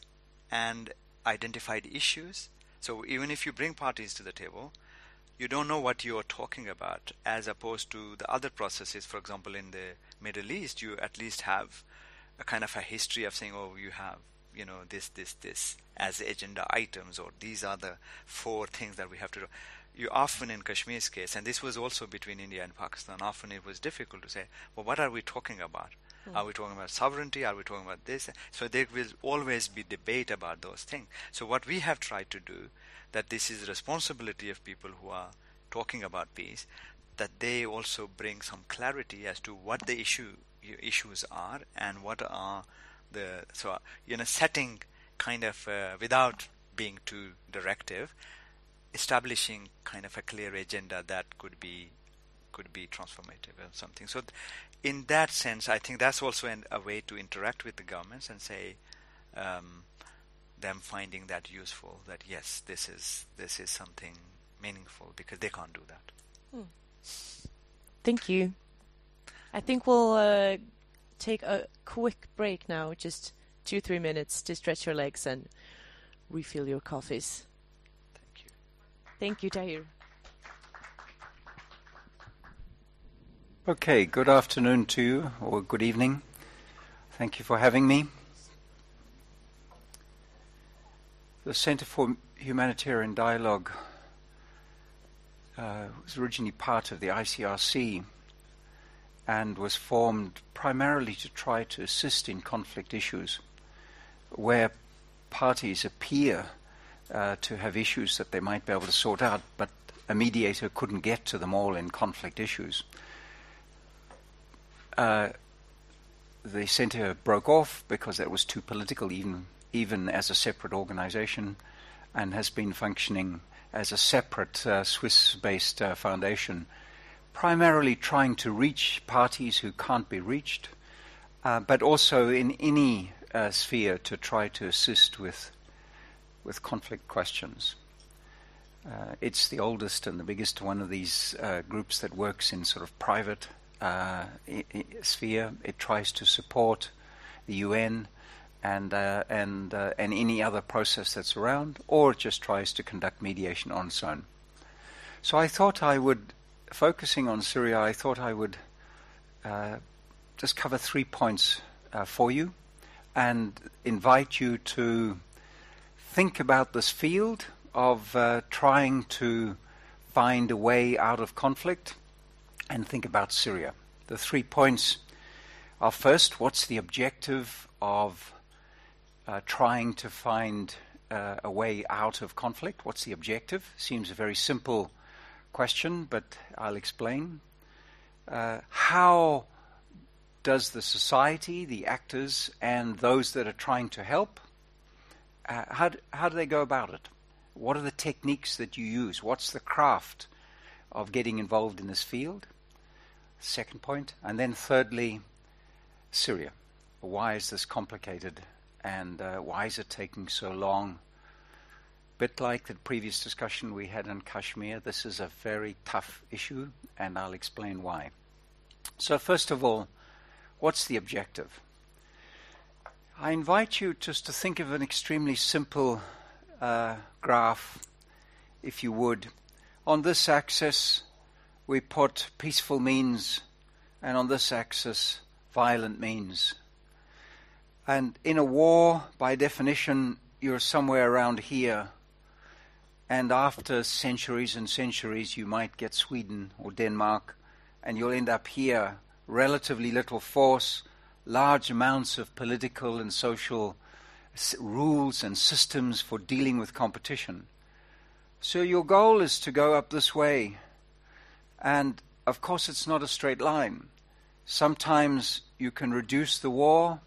Speaker 2: and identified issues. So even if you bring parties to the table, you don't know what you are talking about, as opposed to the other processes. For example, in the Middle East, you at least have a kind of a history of saying, oh, you have you know this, this, this as agenda items, or these are the four things that we have to do. You often in Kashmir's case, and this was also between India and Pakistan, often it was difficult to say, well, what are we talking about? Mm. Are we talking about sovereignty? Are we talking about this? So there will always be debate about those things. So what we have tried to do, that this is responsibility of people who are talking about peace, that they also bring some clarity as to what the issue issues are and what are the so you know setting kind of uh, without being too directive establishing kind of a clear agenda that could be could be transformative or something. So th- in that sense i think that's also an, a way to interact with the governments and say um, them finding that useful that yes this is this is something meaningful because they can't do that. Hmm.
Speaker 1: thank you. I think we'll uh, take a quick break now, just two, three minutes to stretch your legs and refill your coffees.
Speaker 2: Thank you.
Speaker 1: Thank you, Tahir.
Speaker 3: Okay, good afternoon to you, or good evening. Thank you for having me. The Center for humanitarian dialogue uh, was originally part of the ICRC and was formed primarily to try to assist in conflict issues where parties appear uh, to have issues that they might be able to sort out, but a mediator couldn't get to them all in conflict issues. Uh, the center broke off because it was too political, even even as a separate organization, and has been functioning as a separate uh, Swiss-based uh, foundation, primarily trying to reach parties who can't be reached, uh, but also in any uh, sphere to try to assist with with conflict questions. Uh, it's the oldest and the biggest one of these uh, groups that works in sort of private uh, I- I sphere. It tries to support the UN and uh, and and any other process that's around, or it just tries to conduct mediation on its own. So I thought I would, focusing on Syria, I thought I would uh, just cover three points for you, and invite you to think about this field of uh, trying to find a way out of conflict and think about Syria. The three points are first, what's the objective of uh, trying to find uh, a way out of conflict? What's the objective? Seems a very simple question, but I'll explain. Uh, how does the society, the actors, and those that are trying to help, uh, how, do, how do they go about it? What are the techniques that you use? What's the craft of getting involved in this field? Second point. And then thirdly, Syria. Why is this complicated and uh, why is it taking so long? Bit like the previous discussion we had on Kashmir, this is a very tough issue, and I'll explain why. So, first of all, what's the objective? I invite you just to think of an extremely simple uh, graph, if you would. On this axis, we put peaceful means, and on this axis, violent means. And in a war, by definition, you're somewhere around here. And after centuries and centuries, you might get Sweden or Denmark, and you'll end up here. Relatively little force, large amounts of political and social s- rules and systems for dealing with competition. So your goal is to go up this way. And of course, it's not a straight line. Sometimes you can reduce the war,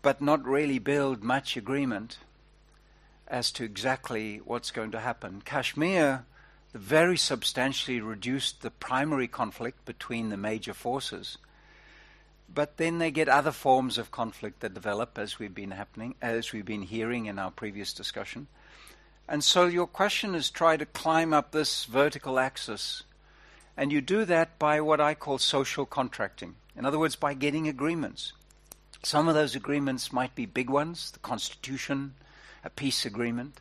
Speaker 3: but not really build much agreement as to exactly what's going to happen. Kashmir very substantially reduced the primary conflict between the major forces. But then they get other forms of conflict that develop as we've been happening, as we've been hearing in our previous discussion. And so your question is try to climb up this vertical axis. And you do that by what I call social contracting. In other words, by getting agreements. Some of those agreements might be big ones, the Constitution, a peace agreement.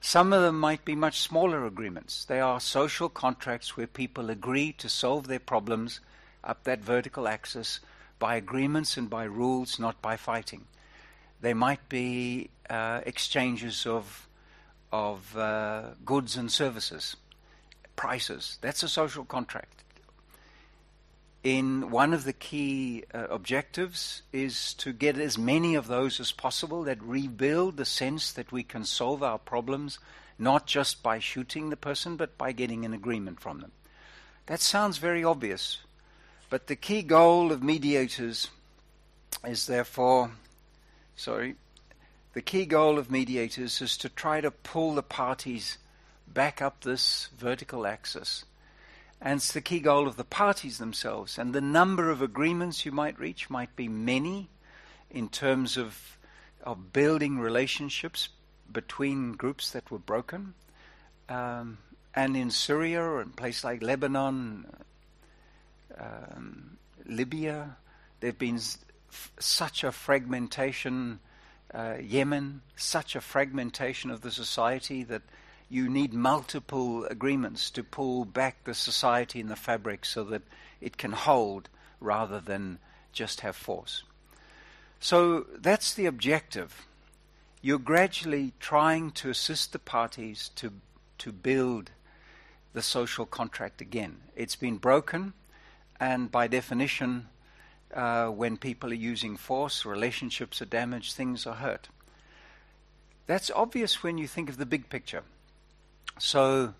Speaker 3: Some of them might be much smaller agreements. They are social contracts where people agree to solve their problems up that vertical axis by agreements and by rules, not by fighting. They might be uh, exchanges of, of uh, goods and services, prices. That's a social contract. In one of the key uh, objectives is to get as many of those as possible that rebuild the sense that we can solve our problems not just by shooting the person but by getting an agreement from them. That sounds very obvious, but the key goal of mediators is therefore, sorry, the key goal of mediators is to try to pull the parties back up this vertical axis. And it's the key goal of the parties themselves. And the number of agreements you might reach might be many in terms of, of building relationships between groups that were broken. Um, and in Syria in places like Lebanon, um, Libya. There have been f- such a fragmentation, uh, Yemen, such a fragmentation of the society that you need multiple agreements to pull back the society in the fabric so that it can hold rather than just have force. So that's the objective. you're gradually trying to assist the parties to, to build the social contract again. It's been broken, and by definition, uh, when people are using force, relationships are damaged, things are hurt. That's obvious when you think of the big picture. So,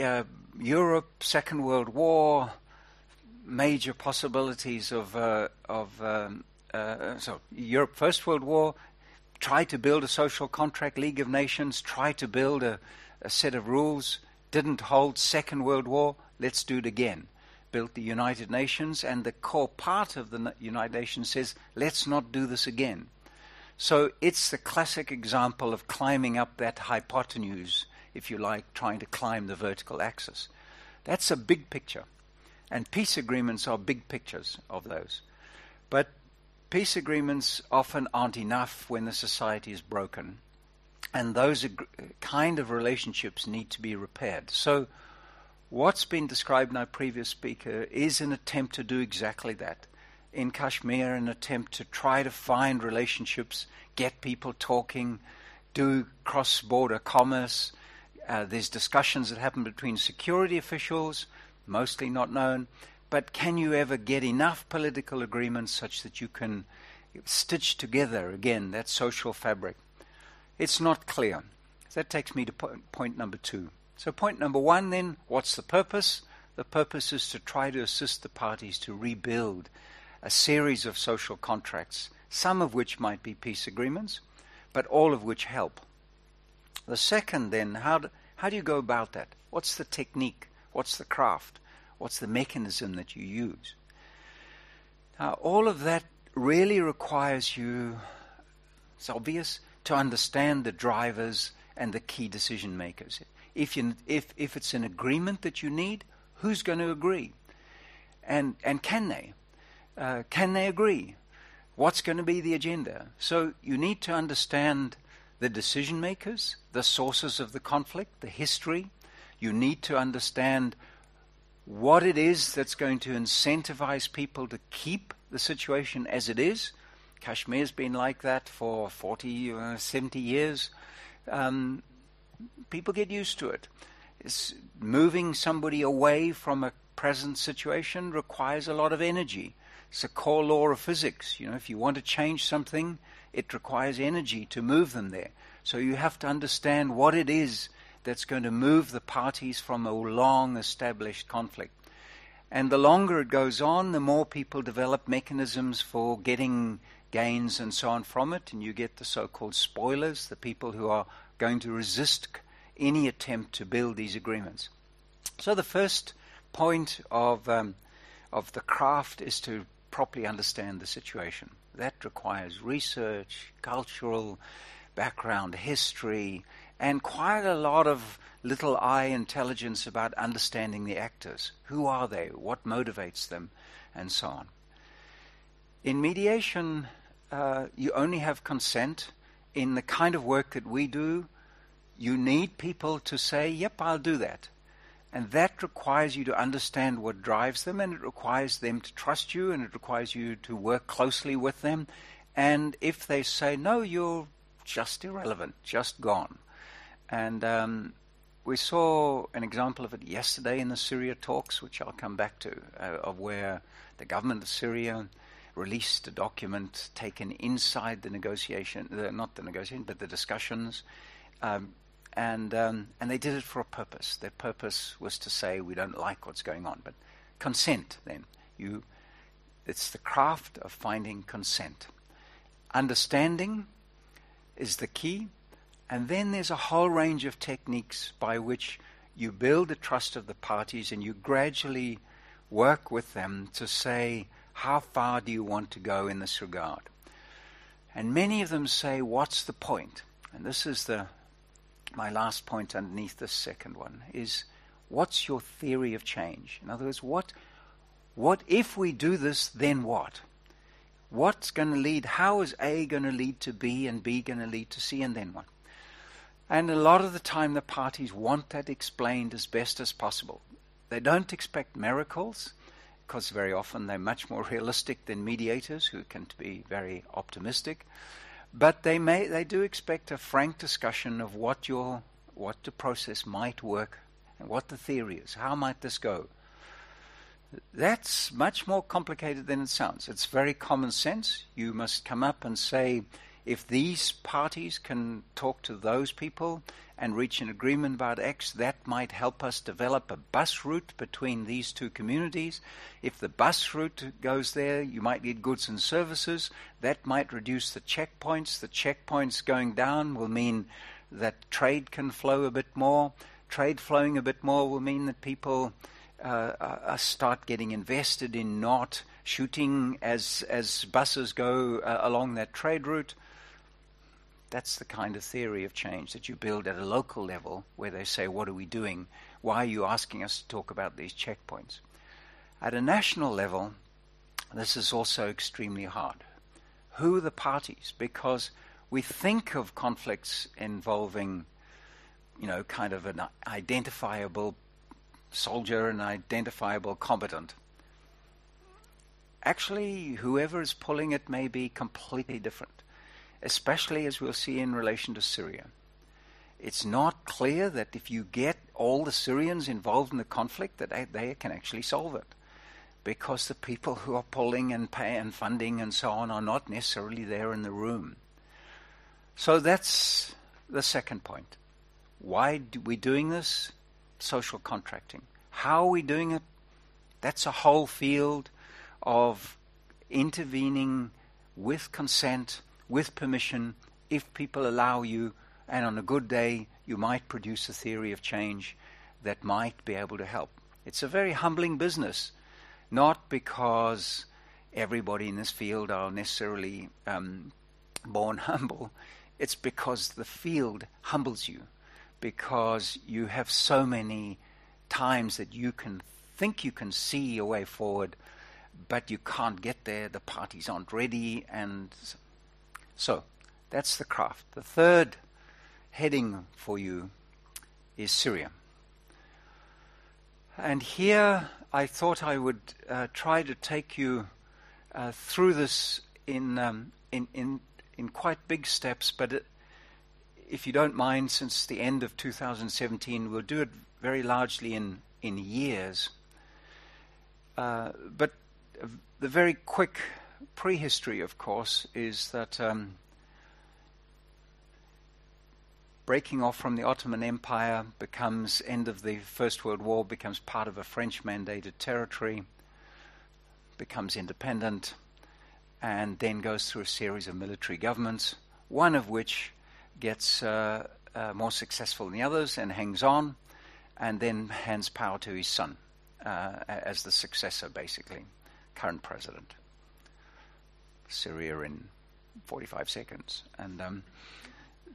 Speaker 3: uh, Europe, Second World War, major possibilities of uh, of um, uh, so Europe, First World War, try to build a social contract, League of Nations, try to build a, a set of rules, didn't hold. Second World War, let's do it again. Built the United Nations, and the core part of the United Nations says, let's not do this again. So it's the classic example of climbing up that hypotenuse, if you like, trying to climb the vertical axis. That's a big picture. And peace agreements are big pictures of those. But peace agreements often aren't enough when the society is broken. And those ag- kind of relationships need to be repaired. So, what's been described in our previous speaker is an attempt to do exactly that. In Kashmir, an attempt to try to find relationships, get people talking, do cross border commerce. Uh, there's discussions that happen between security officials mostly not known. But can you ever get enough political agreements such that you can stitch together again that social fabric? It's not clear. That takes me to po- point number two. So, point number one then, what's the purpose? The purpose is to try to assist the parties to rebuild a series of social contracts, some of which might be peace agreements, but all of which help. The second, then, how do, how do you go about that? What's the technique? What's the craft? What's the mechanism that you use? Now, all of that really requires you, it's obvious, to understand the drivers and the key decision makers. If, you, if, if it's an agreement that you need, who's going to agree? And, and can they? Uh, can they agree? What's going to be the agenda? So you need to understand the decision makers, the sources of the conflict, the history, you need to understand what it is that's going to incentivize people to keep the situation as it is. Kashmir's been like that for 40, uh, 70 years. Um, people get used to it. It's moving somebody away from a present situation requires a lot of energy. It's a core law of physics. You know, if you want to change something, it requires energy to move them there. So you have to understand what it is that's going to move the parties from a long established conflict. And the longer it goes on, the more people develop mechanisms for getting gains and so on from it, and you get the so called spoilers, the people who are going to resist any attempt to build these agreements. So the first point of, um, of the craft is to properly understand the situation. That requires research, cultural background, history, and quite a lot of little eye intelligence about understanding the actors. Who are they? What motivates them? And so on. In mediation, uh, you only have consent. In the kind of work that we do, you need people to say, Yep, I'll do that. And that requires you to understand what drives them, and it requires them to trust you, and it requires you to work closely with them. And if they say, No, you're just irrelevant, just gone, and um, we saw an example of it yesterday in the Syria talks, which I'll come back to, uh, of where the government of Syria released a document taken inside the negotiation, uh, not the negotiation, but the discussions. Um, and, um, and they did it for a purpose. Their purpose was to say, we don't like what's going on. But consent, then. You, it's the craft of finding consent. Understanding is the key. And then there's a whole range of techniques by which you build the trust of the parties and you gradually work with them to say, how far do you want to go in this regard? And many of them say, what's the point? And this is the my last point underneath this second one is what's your theory of change? In other words, what what if we do this, then what? What's going to lead? How is A going to lead to B and B going to lead to C and then what? And a lot of the time, the parties want that explained as best as possible. They don't expect miracles, because very often they're much more realistic than mediators who can be very optimistic. But they may they do expect a frank discussion of what your what the process might work and what the theory is. How might this go? That's much more complicated than it sounds. It's very common sense. You must come up and say, if these parties can talk to those people and reach an agreement about X, that might help us develop a bus route between these two communities. If the bus route goes there, you might need goods and services. That might reduce the checkpoints. The checkpoints going down will mean that trade can flow a bit more. Trade flowing a bit more will mean that people uh, uh, start getting invested in not shooting as as buses go uh, along that trade route. That's the kind of theory of change that you build at a local level where they say, What are we doing? Why are you asking us to talk about these checkpoints? At a national level, this is also extremely hard. Who are the parties? Because we think of conflicts involving, you know, kind of an identifiable soldier, an identifiable combatant. Actually, whoever is pulling it may be completely different especially as we'll see in relation to Syria. It's not clear that if you get all the Syrians involved in the conflict, that they, they can actually solve it. Because the people who are pulling and pay and funding and so on are not necessarily there in the room. So that's the second point. Why are we doing this? Social contracting. How are we doing it? That's a whole field of intervening with consent with permission, if people allow you, and on a good day, you might produce a theory of change that might be able to help. It's a very humbling business, not because everybody in this field are necessarily um, born humble. It's because the field humbles you, because you have so many times that you can think you can see a way forward, but you can't get there. The parties aren't ready, and so, that's the craft. The third heading for you is Syria. And here I thought I would uh, try to take you uh, through this in, um, in, in, in quite big steps, but it, if you don't mind, since the end of 2017, we'll do it very largely in, in years. Uh, but the very quick prehistory, of course, is that um, breaking off from the Ottoman Empire becomes end of the First World War, becomes part of a French mandated territory, becomes independent, and then goes through a series of military governments, one of which gets uh, uh, more successful than the others and hangs on, and then hands power to his son uh, as the successor, basically, current president. Syria in 45 seconds. And um,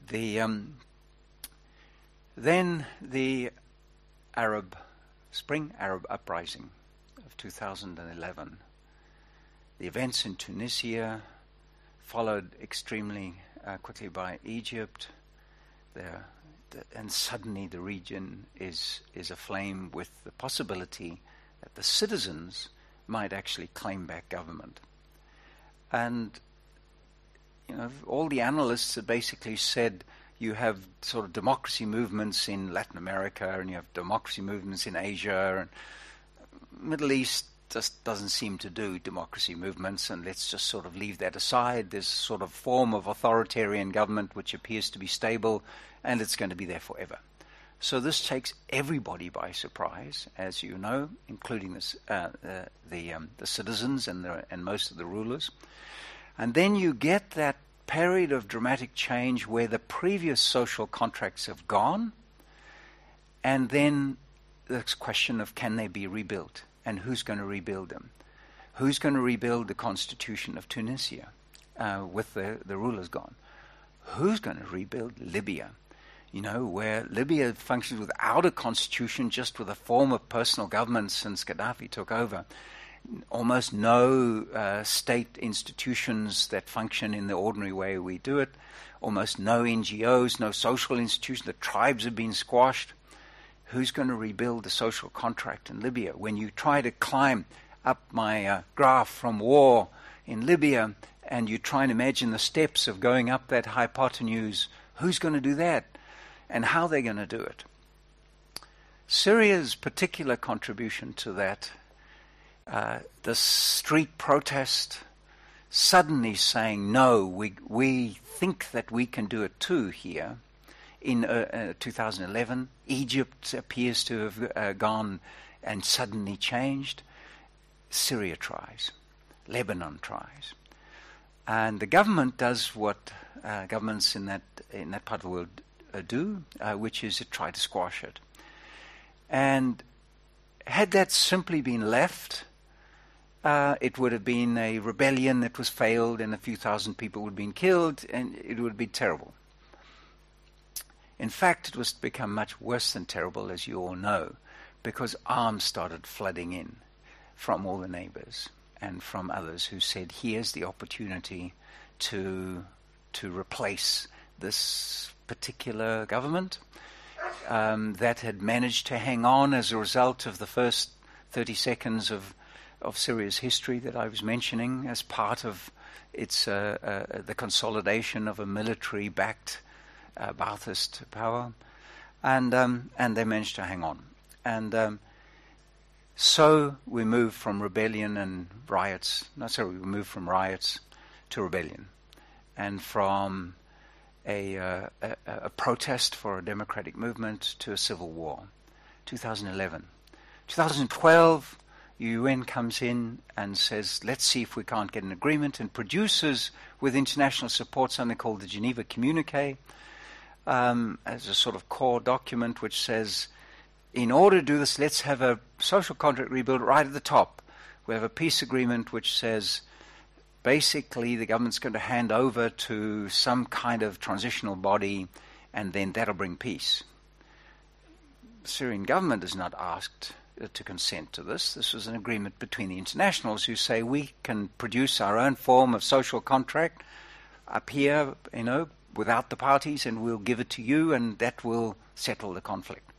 Speaker 3: the um, then the Arab Spring Arab Uprising of 2011. The events in Tunisia, followed extremely uh, quickly by Egypt. There, the, and suddenly the region is is aflame with the possibility that the citizens might actually claim back government. And you know, all the analysts have basically said you have sort of democracy movements in Latin America and you have democracy movements in Asia and Middle East just doesn't seem to do democracy movements and let's just sort of leave that aside. There's sort of form of authoritarian government which appears to be stable and it's going to be there forever. So this takes everybody by surprise, as you know, including uh, the um, the citizens and the, and most of the rulers. And then you get that period of dramatic change where the previous social contracts have gone, and then the question of can they be rebuilt and who's going to rebuild them? Who's going to rebuild the constitution of Tunisia uh, with the, the rulers gone? Who's going to rebuild Libya? You know, where Libya functions without a constitution, just with a form of personal government since Gaddafi took over. Almost no uh, state institutions that function in the ordinary way we do it. Almost no NGOs, no social institutions. The tribes have been squashed. Who's going to rebuild the social contract in Libya? When you try to climb up my uh, graph from war in Libya, and you try and imagine the steps of going up that hypotenuse, who's going to do that and how they're going to do it. Syria's particular contribution to that, uh, the street protest, suddenly saying, no, we, we think that we can do it too here. In uh, uh, 2011, Egypt appears to have uh, gone and suddenly changed. Syria tries. Lebanon tries. And the government does what uh, governments in that, in that part of the world do, uh, which is to try to squash it. And had that simply been left, uh, it would have been a rebellion that was failed and a few thousand people would have been killed, and it would be terrible. In fact, it was become much worse than terrible, as you all know, because arms started flooding in from all the neighbors and from others who said, here's the opportunity to, to replace this particular government um, that had managed to hang on as a result of the first 30 seconds of, of Syria's history that I was mentioning as part of its, uh, uh, the consolidation of a military backed uh, Ba'athist power. And, um, and they managed to hang on. And um, so we move from rebellion and riots, no, sorry, we move from riots to rebellion, and from a, uh, a, a, protest for a democratic movement to a civil war. 2011. 2012, UN comes in and says, let's see if we can't get an agreement, and produces, with international support, something called the Geneva Communique um, as a sort of core document which says in order to do this, let's have a social contract rebuild right at the top. We have a peace agreement which says basically the government's going to hand over to some kind of transitional body and then that'll bring peace. The Syrian government is not asked uh, to consent to this. This was an agreement between the internationals who say we can produce our own form of social contract up here, you know, without the parties and we'll give it to you and that will settle the conflict.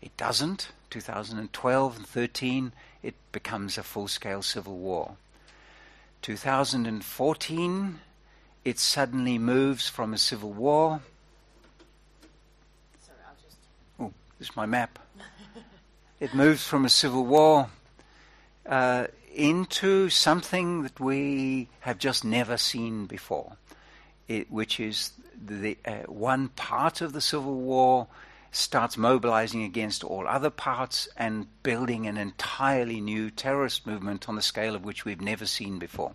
Speaker 3: It doesn't. 2012 and 13, it becomes a full scale civil war. 2014, it suddenly moves from a civil war.
Speaker 1: Sorry, I'll just.
Speaker 3: Oh, this is my map. it moves from a civil war uh, into something that we have just never seen before, it, which is the uh, one part of the civil war starts mobilizing against all other parts and building an entirely new terrorist movement on the scale of which we've never seen before,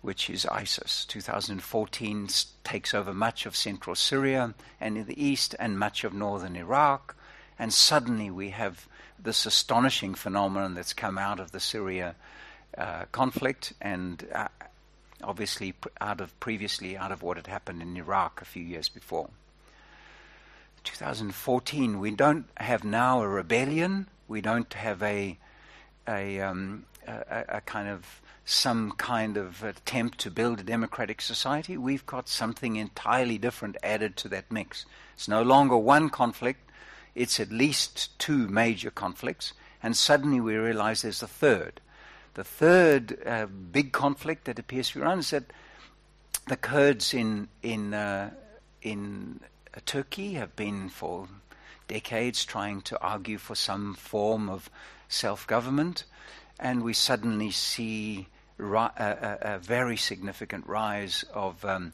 Speaker 3: which is ISIS. 2014 takes over much of central Syria and in the east and much of northern Iraq, and suddenly we have this astonishing phenomenon that's come out of the Syria uh, conflict and uh, obviously out of previously out of what had happened in Iraq a few years before. 2014, we don't have now a rebellion. We don't have a a, um, a, a kind of some kind of attempt to build a democratic society. We've got something entirely different added to that mix. It's no longer one conflict. It's at least two major conflicts, and suddenly we realize there's a third. The third uh, big conflict that appears to be around is that the Kurds in in uh, in Turkey have been for decades trying to argue for some form of self government, and we suddenly see ri- a, a, a, very significant rise of, um,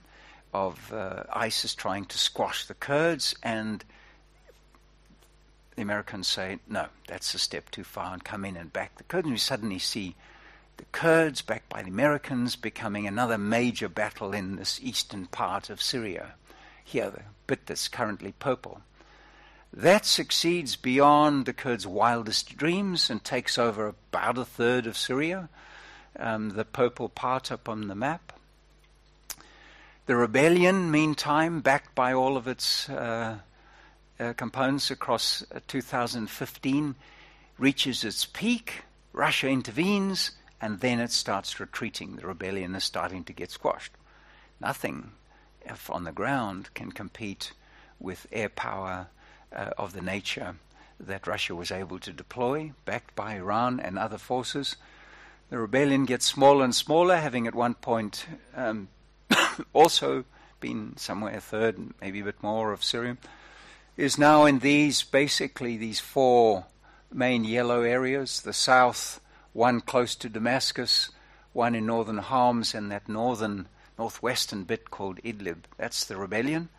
Speaker 3: of uh, ISIS trying to squash the Kurds, and the Americans say, no, that's a step too far, and come in and back the Kurds. And we suddenly see the Kurds, backed by the Americans, becoming another major battle in this eastern part of Syria here, the bit that's currently purple. That succeeds beyond the Kurds' wildest dreams and takes over about a third of Syria, um, the purple part up on the map. The rebellion, meantime, backed by all of its uh, uh, components across uh, 2015, reaches its peak. Russia intervenes, and then it starts retreating. The rebellion is starting to get squashed. Nothing on the ground can compete with air power uh, of the nature that Russia was able to deploy, backed by Iran and other forces. The rebellion gets smaller and smaller, having at one point um, also been somewhere a third, maybe a bit more of Syria, is now in these basically these four main yellow areas the south, one close to Damascus, one in northern Homs, and that northern northwestern bit called Idlib. That's the rebellion.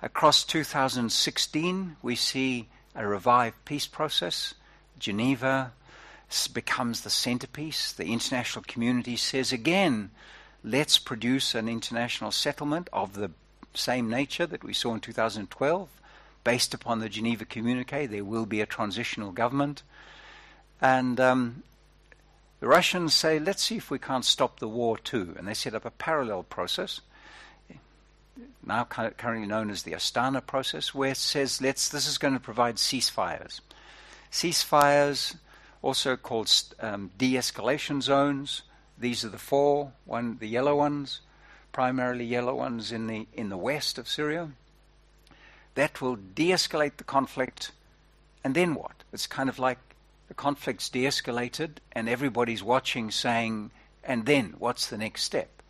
Speaker 3: Across 2016, we see a revived peace process. Geneva becomes the centerpiece. The international community says again, let's produce an international settlement of the same nature that we saw in 2012. Based upon the Geneva Communique, there will be a transitional government. And um, the Russians say, let's see if we can't stop the war too. And they set up a parallel process, now currently known as the Astana process, where it says, let's, this is going to provide ceasefires. Ceasefires, also called um, de escalation zones. These are the four, one, the yellow ones, primarily yellow ones in the, in the west of Syria. That will de escalate the conflict. And then what? It's kind of like the conflict's de escalated, and everybody's watching, saying, and then what's the next step?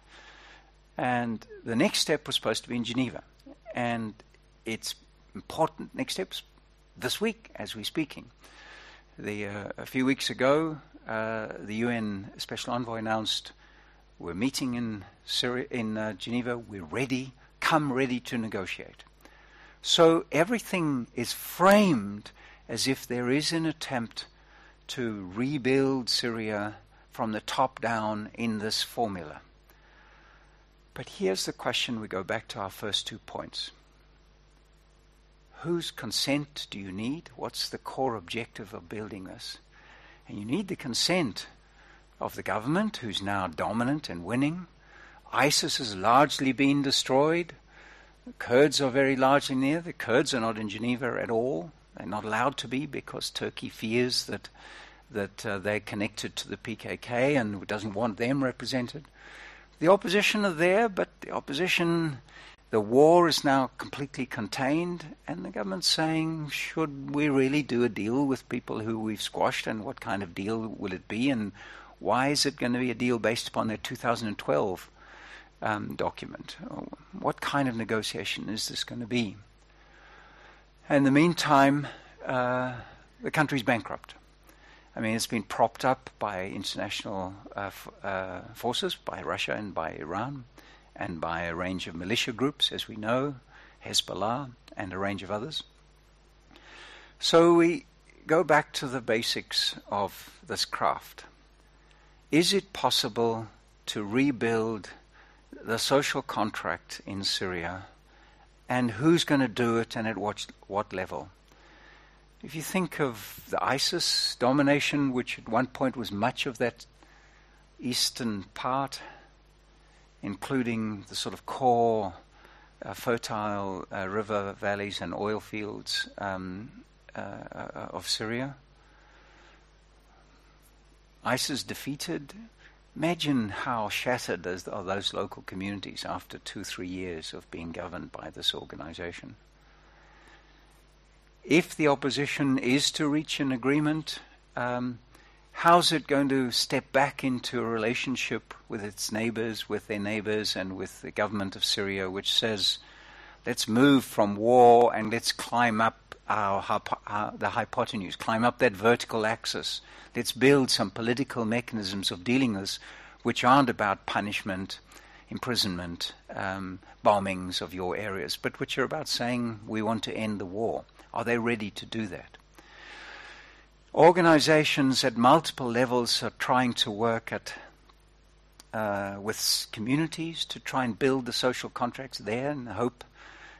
Speaker 3: And the next step was supposed to be in Geneva. And it's important next steps this week as we're speaking. The, uh, a few weeks ago, uh, the UN Special Envoy announced we're meeting in, Syria, in uh, Geneva, we're ready, come ready to negotiate. So everything is framed as if there is an attempt to rebuild Syria from the top down in this formula. But here's the question we go back to our first two points. Whose consent do you need? What's the core objective of building this? And you need the consent of the government, who's now dominant and winning. ISIS has largely been destroyed. The Kurds are very largely near. The Kurds are not in Geneva at all. They're not allowed to be because Turkey fears that that uh, they're connected to the PKK and doesn't want them represented. The opposition are there, but the opposition, the war is now completely contained, and the government's saying, should we really do a deal with people who we've squashed, and what kind of deal will it be, and why is it going to be a deal based upon their 2012 um, document? What kind of negotiation is this going to be? In the meantime, uh, the country's bankrupt. I mean, it's been propped up by international uh, f- uh, forces, by Russia and by Iran, and by a range of militia groups, as we know, Hezbollah, and a range of others. So we go back to the basics of this craft. Is it possible to rebuild the social contract in Syria? And who's going to do it and at what, what level? If you think of the ISIS domination, which at one point was much of that eastern part, including the sort of core uh, fertile uh, river valleys and oil fields um, uh, uh of Syria. ISIS defeated. Imagine how shattered are those local communities after two, three years of being governed by this organization. If the opposition is to reach an agreement, um, how's it going to step back into a relationship with its neighbors, with their neighbors, and with the government of Syria, which says, let's move from war and let's climb up our, our, the hypotenuse, climb up that vertical axis. Let's build some political mechanisms of dealing with this, which aren't about punishment, imprisonment, um, bombings of your areas, but which are about saying we want to end the war. Are they ready to do that? Organizations at multiple levels are trying to work at uh, with communities to try and build the social contracts there and hope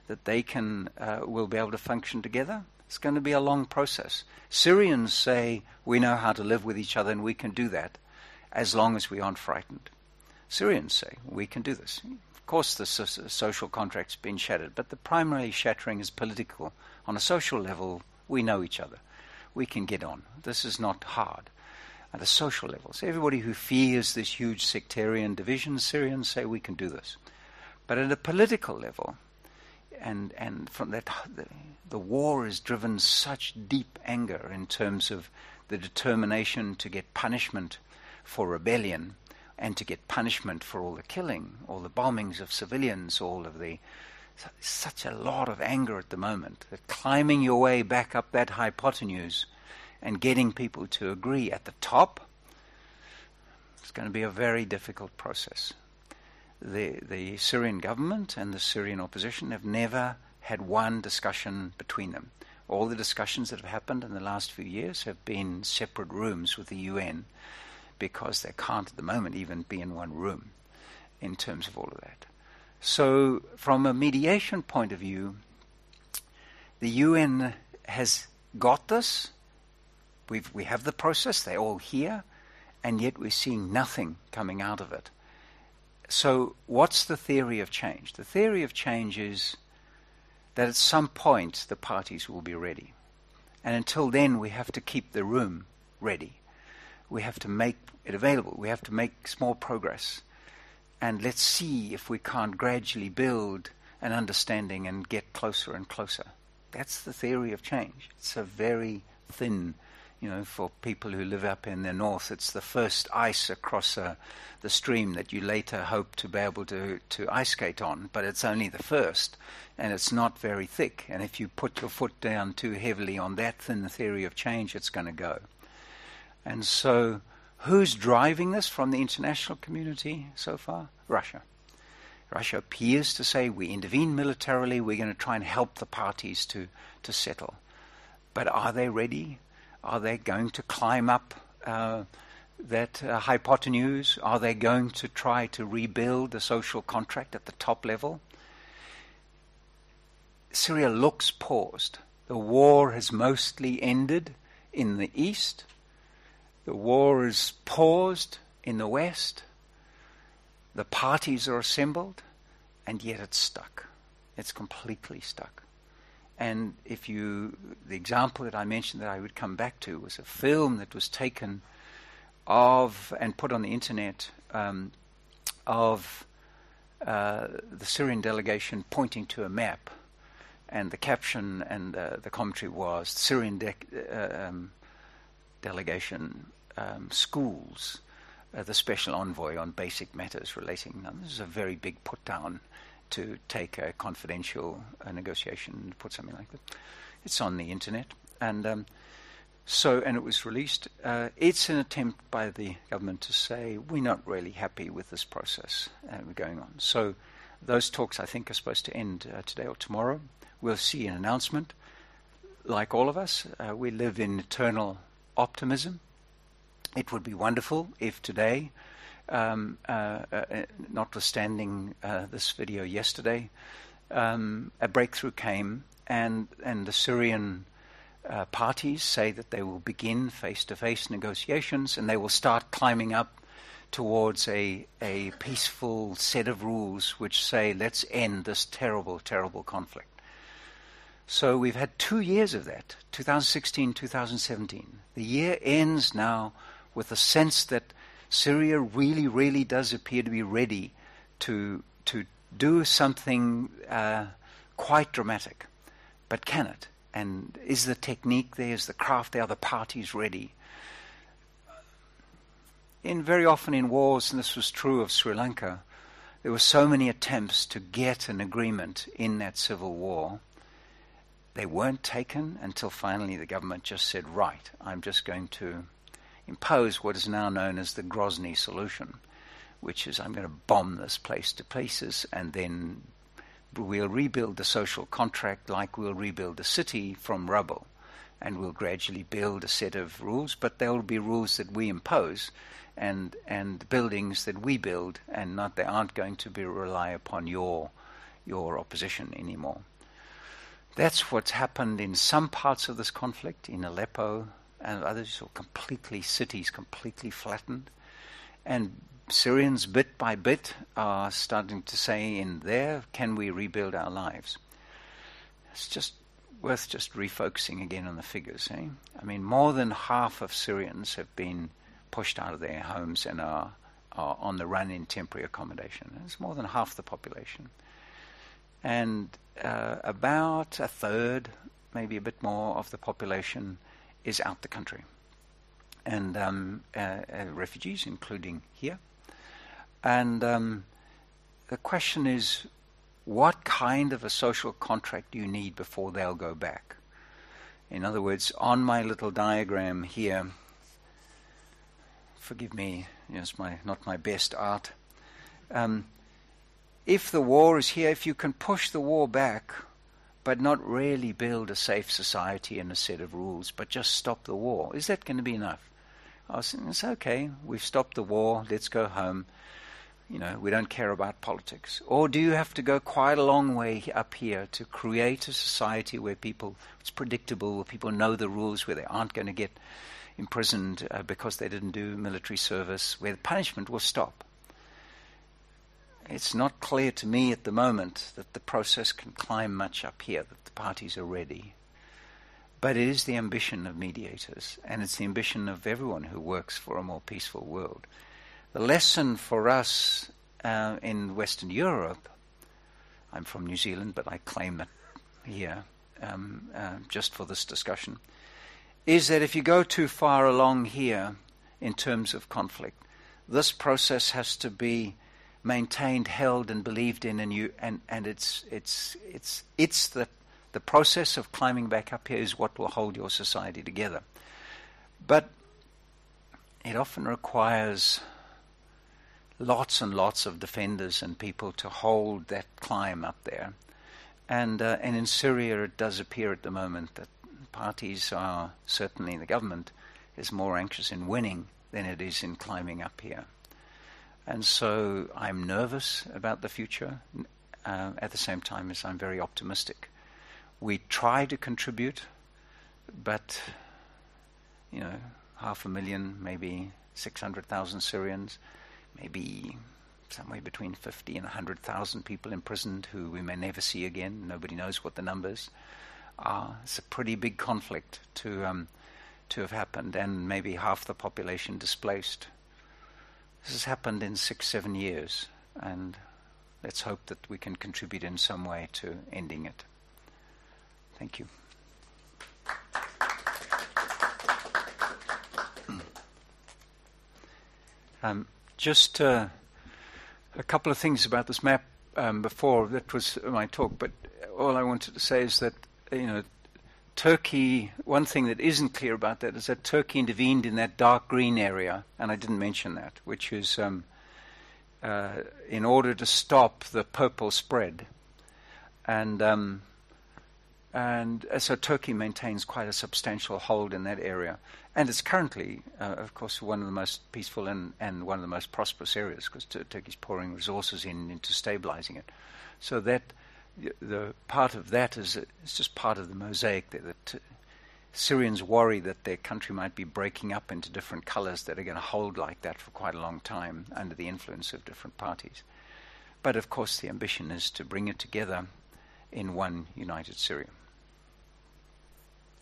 Speaker 3: that they can uh, will be able to function together. It's going to be a long process. Syrians say we know how to live with each other and we can do that as long as we aren't frightened. Syrians say we can do this. Of course, the so- social contract's been shattered, but the primary shattering is political on a social level, we know each other. We can get on. This is not hard. At a social level, so everybody who fears this huge sectarian division, Syrians say we can do this. But at a political level, and and from that the, the war has driven such deep anger in terms of the determination to get punishment for rebellion and to get punishment for all the killing, all the bombings of civilians, all of the such a lot of anger at the moment that climbing your way back up that hypotenuse and getting people to agree at the top it's going to be a very difficult process. The, the Syrian government and the Syrian opposition have never had one discussion between them. All the discussions that have happened in the last few years have been separate rooms with the UN because they can't at the moment even be in one room in terms of all of that. So, from a mediation point of view, the UN has got this. We've, we have the process, they're all here, and yet we're seeing nothing coming out of it. So, what's the theory of change? The theory of change is that at some point the parties will be ready. And until then, we have to keep the room ready. We have to make it available. We have to make small progress and let's see if we can't gradually build an understanding and get closer and closer. That's the theory of change. It's a very thin, you know, for people who live up in the north, it's the first ice across uh, the stream that you later hope to be able to, to ice skate on, but it's only the first, and it's not very thick. And if you put your foot down too heavily on that thin theory of change, it's going to go. And so Who's driving this from the international community so far? Russia. Russia appears to say we intervene militarily, we're going to try and help the parties to, to settle. But are they ready? Are they going to climb up uh, that uh, hypotenuse? Are they going to try to rebuild the social contract at the top level? Syria looks paused. The war has mostly ended in the east. The war is paused in the West. The parties are assembled, and yet it's stuck. It's completely stuck. And if you, the example that I mentioned that I would come back to was a film that was taken of and put on the internet um, of uh, the Syrian delegation pointing to a map, and the caption and uh, the commentary was Syrian de- uh, um, delegation um, schools uh, the special envoy on basic matters relating. Now, this is a very big put down to take a confidential uh, negotiation and put something like that. It's on the internet. And um, so, and it was released. Uh, it's an attempt by the government to say we're not really happy with this process uh, going on. So, those talks I think are supposed to end uh, today or tomorrow. We'll see an announcement. Like all of us, uh, we live in eternal optimism. It would be wonderful if today, um, uh, uh, notwithstanding uh, this video yesterday, um, a breakthrough came and, and the Syrian uh, parties say that they will begin face to face negotiations and they will start climbing up towards a, a peaceful set of rules which say, let's end this terrible, terrible conflict. So we've had two years of that 2016, 2017. The year ends now with a sense that Syria really, really does appear to be ready to, to do something uh, quite dramatic. But can it? And is the technique there? Is the craft there? Are the parties ready? In very often in wars, and this was true of Sri Lanka, there were so many attempts to get an agreement in that civil war. They weren't taken until finally the government just said, right, I'm just going to impose what is now known as the Grozny solution, which is I'm going to bomb this place to pieces and then we'll rebuild the social contract like we'll rebuild the city from rubble. And we'll gradually build a set of rules, but there will be rules that we impose and and buildings that we build and not they aren't going to be rely upon your your opposition anymore. That's what's happened in some parts of this conflict, in Aleppo, and others are completely, cities completely flattened. And Syrians, bit by bit, are starting to say in there, can we rebuild our lives? It's just worth just refocusing again on the figures. Eh? I mean, more than half of Syrians have been pushed out of their homes and are, are on the run in temporary accommodation. It's more than half the population. And uh, about a third, maybe a bit more, of the population is out the country. and um, uh, uh, refugees, including here. And um, the question is, what kind of a social contract do you need before they'll go back? In other words, on my little diagram here, forgive me, it's my not my best art. Um, if the war is here, if you can push the war back, but not really build a safe society and a set of rules, but just stop the war, is that going to be enough? I was saying, it's okay, we've stopped the war, let's go home. You know, we don't care about politics. Or do you have to go quite a long way up here to create a society where people, it's predictable, where people know the rules, where they aren't going to get imprisoned uh, because they didn't do military service, where the punishment will stop? It's not clear to me at the moment that the process can climb much up here, that the parties are ready. But it is the ambition of mediators, and it's the ambition of everyone who works for a more peaceful world. The lesson for us uh, in Western Europe, I'm from New Zealand, but I claim it here um, uh, just for this discussion, is that if you go too far along here in terms of conflict, this process has to be maintained, held, and believed in, and you and, and it's it's it's it's the the process of climbing back up here is what will hold your society together. But it often requires lots and lots of defenders and people to hold that climb up there. And, uh, and in Syria, it does appear at the moment that parties are, certainly the government, is more anxious in winning than it is in climbing up here. And so I'm nervous about the future uh, at the same time as I'm very optimistic we try to contribute, but you know, half a million, maybe 600,000 Syrians, maybe somewhere between 50 and 100,000 people imprisoned who we may never see again. Nobody knows what the numbers are. It's a pretty big conflict to um, to have happened, and maybe half the population displaced. This has happened in six, seven years, and let's hope that we can contribute in some way to ending it. Thank you. Hmm. Um, just uh, a couple of things about this map um, before that was my talk, but all I wanted to say is that you know Turkey. One thing that isn't clear about that is that Turkey intervened in that dark green area, and I didn't mention that, which is um, uh, in order to stop the purple spread, and um, and uh, so Turkey maintains quite a substantial hold in that area. And it's currently, uh, of course, one of the most peaceful and, and one of the most prosperous areas because t- Turkey's pouring resources in into stabilizing it. So that the part of that is it's just part of the mosaic that, that Syrians worry that their country might be breaking up into different colors that are going to hold like that for quite a long time under the influence of different parties. But of course, the ambition is to bring it together in one united Syria.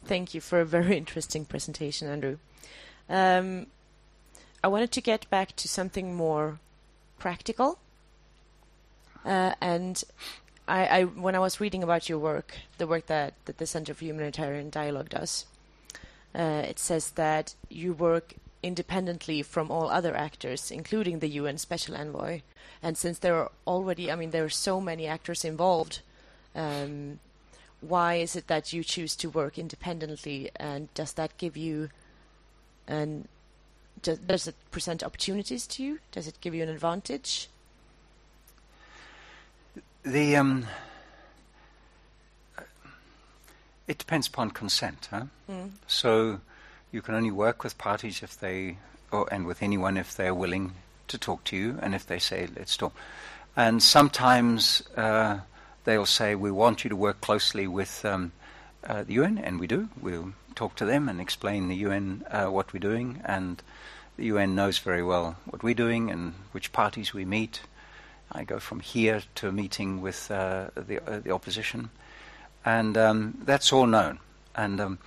Speaker 1: Thank you for a very interesting presentation, Andrew. Um, I wanted to get back to something more practical. Uh, and I, I, when I was reading about your work, the work that, that the Center for Humanitarian Dialogue does, uh, it says that you work independently from all other actors, including the UN Special Envoy. And since there are already, I mean, there are so many actors involved, um, why is it that you choose to work independently, and does that give you an does, does it present opportunities to you? Does it give you an advantage?
Speaker 3: The um, it depends upon consent, huh? Mm. So you can only work with parties if they, or and with anyone if they are willing to talk to you, and if they say let's talk. And sometimes uh, they'll say, We want you to work closely with um, uh, the UN, and we do. We'll talk to them and explain the UN uh, what we're doing, and the UN knows very well what we're doing and which parties we meet. I go from here to a meeting with uh, the, uh, the opposition, and um, that's all known. And um,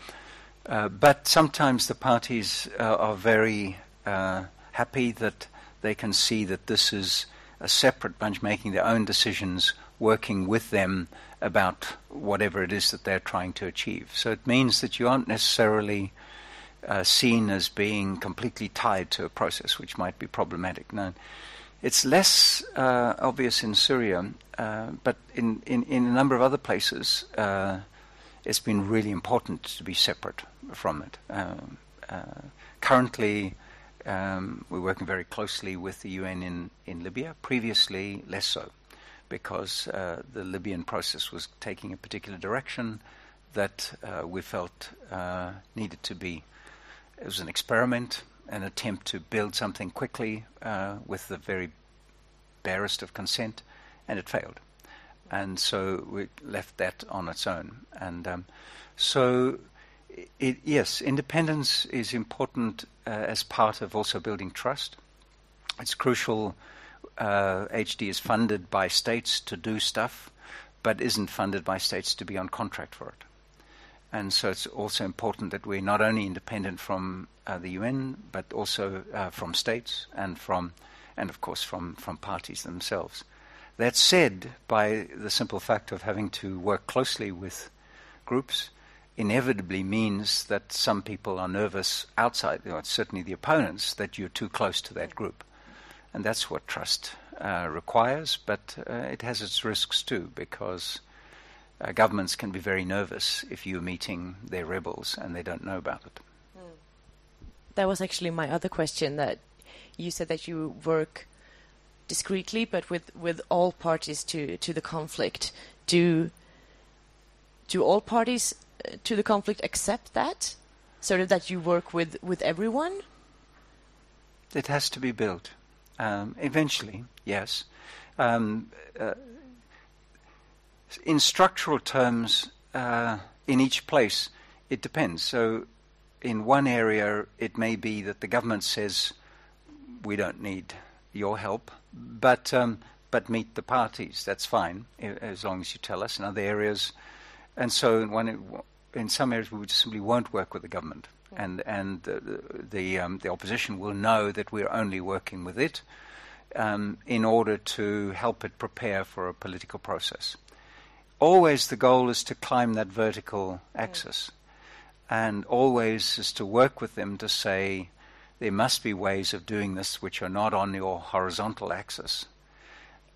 Speaker 3: uh, but sometimes the parties are very happy that they can see that this is a separate bunch making their own decisions working with them about whatever it is that they're trying to achieve. So it means that you aren't necessarily uh, seen as being completely tied to a process which might be problematic. No, it's less uh, obvious in Syria, uh, but in, in, in, a number of other places, uh, it's been really important to be separate from it. Um, uh, currently, um, we're working very closely with the UN in, in Libya. Previously, less so, because uh, the Libyan process was taking a particular direction that uh, we felt needed to be. It was an experiment, an attempt to build something quickly uh, with the very barest of consent, and it failed. And so we left that on its own. And um, so it, yes, independence is important uh, as part of also building trust. It's crucial. Uh, HD is funded by states to do stuff, but isn't funded by states to be on contract for it. And so it's also important that we're not only independent from uh, the UN, but also uh, from states and from, and of course from, from parties themselves. That said, by the simple fact of having to work closely with groups, inevitably means that some people are nervous outside, certainly the opponents, that you're too close to that group. And that's what trust uh, requires, but uh, it has its risks too, because uh, governments can be very nervous if you're meeting their rebels and they don't know about it. Mm.
Speaker 1: That was actually my other question that you said that you work discreetly but with, with all parties to, to the conflict. Do do all parties to the conflict accept that, so that you work with with everyone?
Speaker 3: It has to be built. Um, eventually, yes. Um, uh, in structural terms, uh, in each place, it depends. So, in one area, it may be that the government says, "We don't need your help," but um, but meet the parties. That's fine as long as you tell us. In other areas, and so in one in some areas we simply won't work with the government, and and the the, um, the, opposition will know that we're only working with it um, in order to help it prepare for a political process. Always the goal is to climb that vertical axis, and always is to work with them to say there must be ways of doing this which are not on your horizontal axis.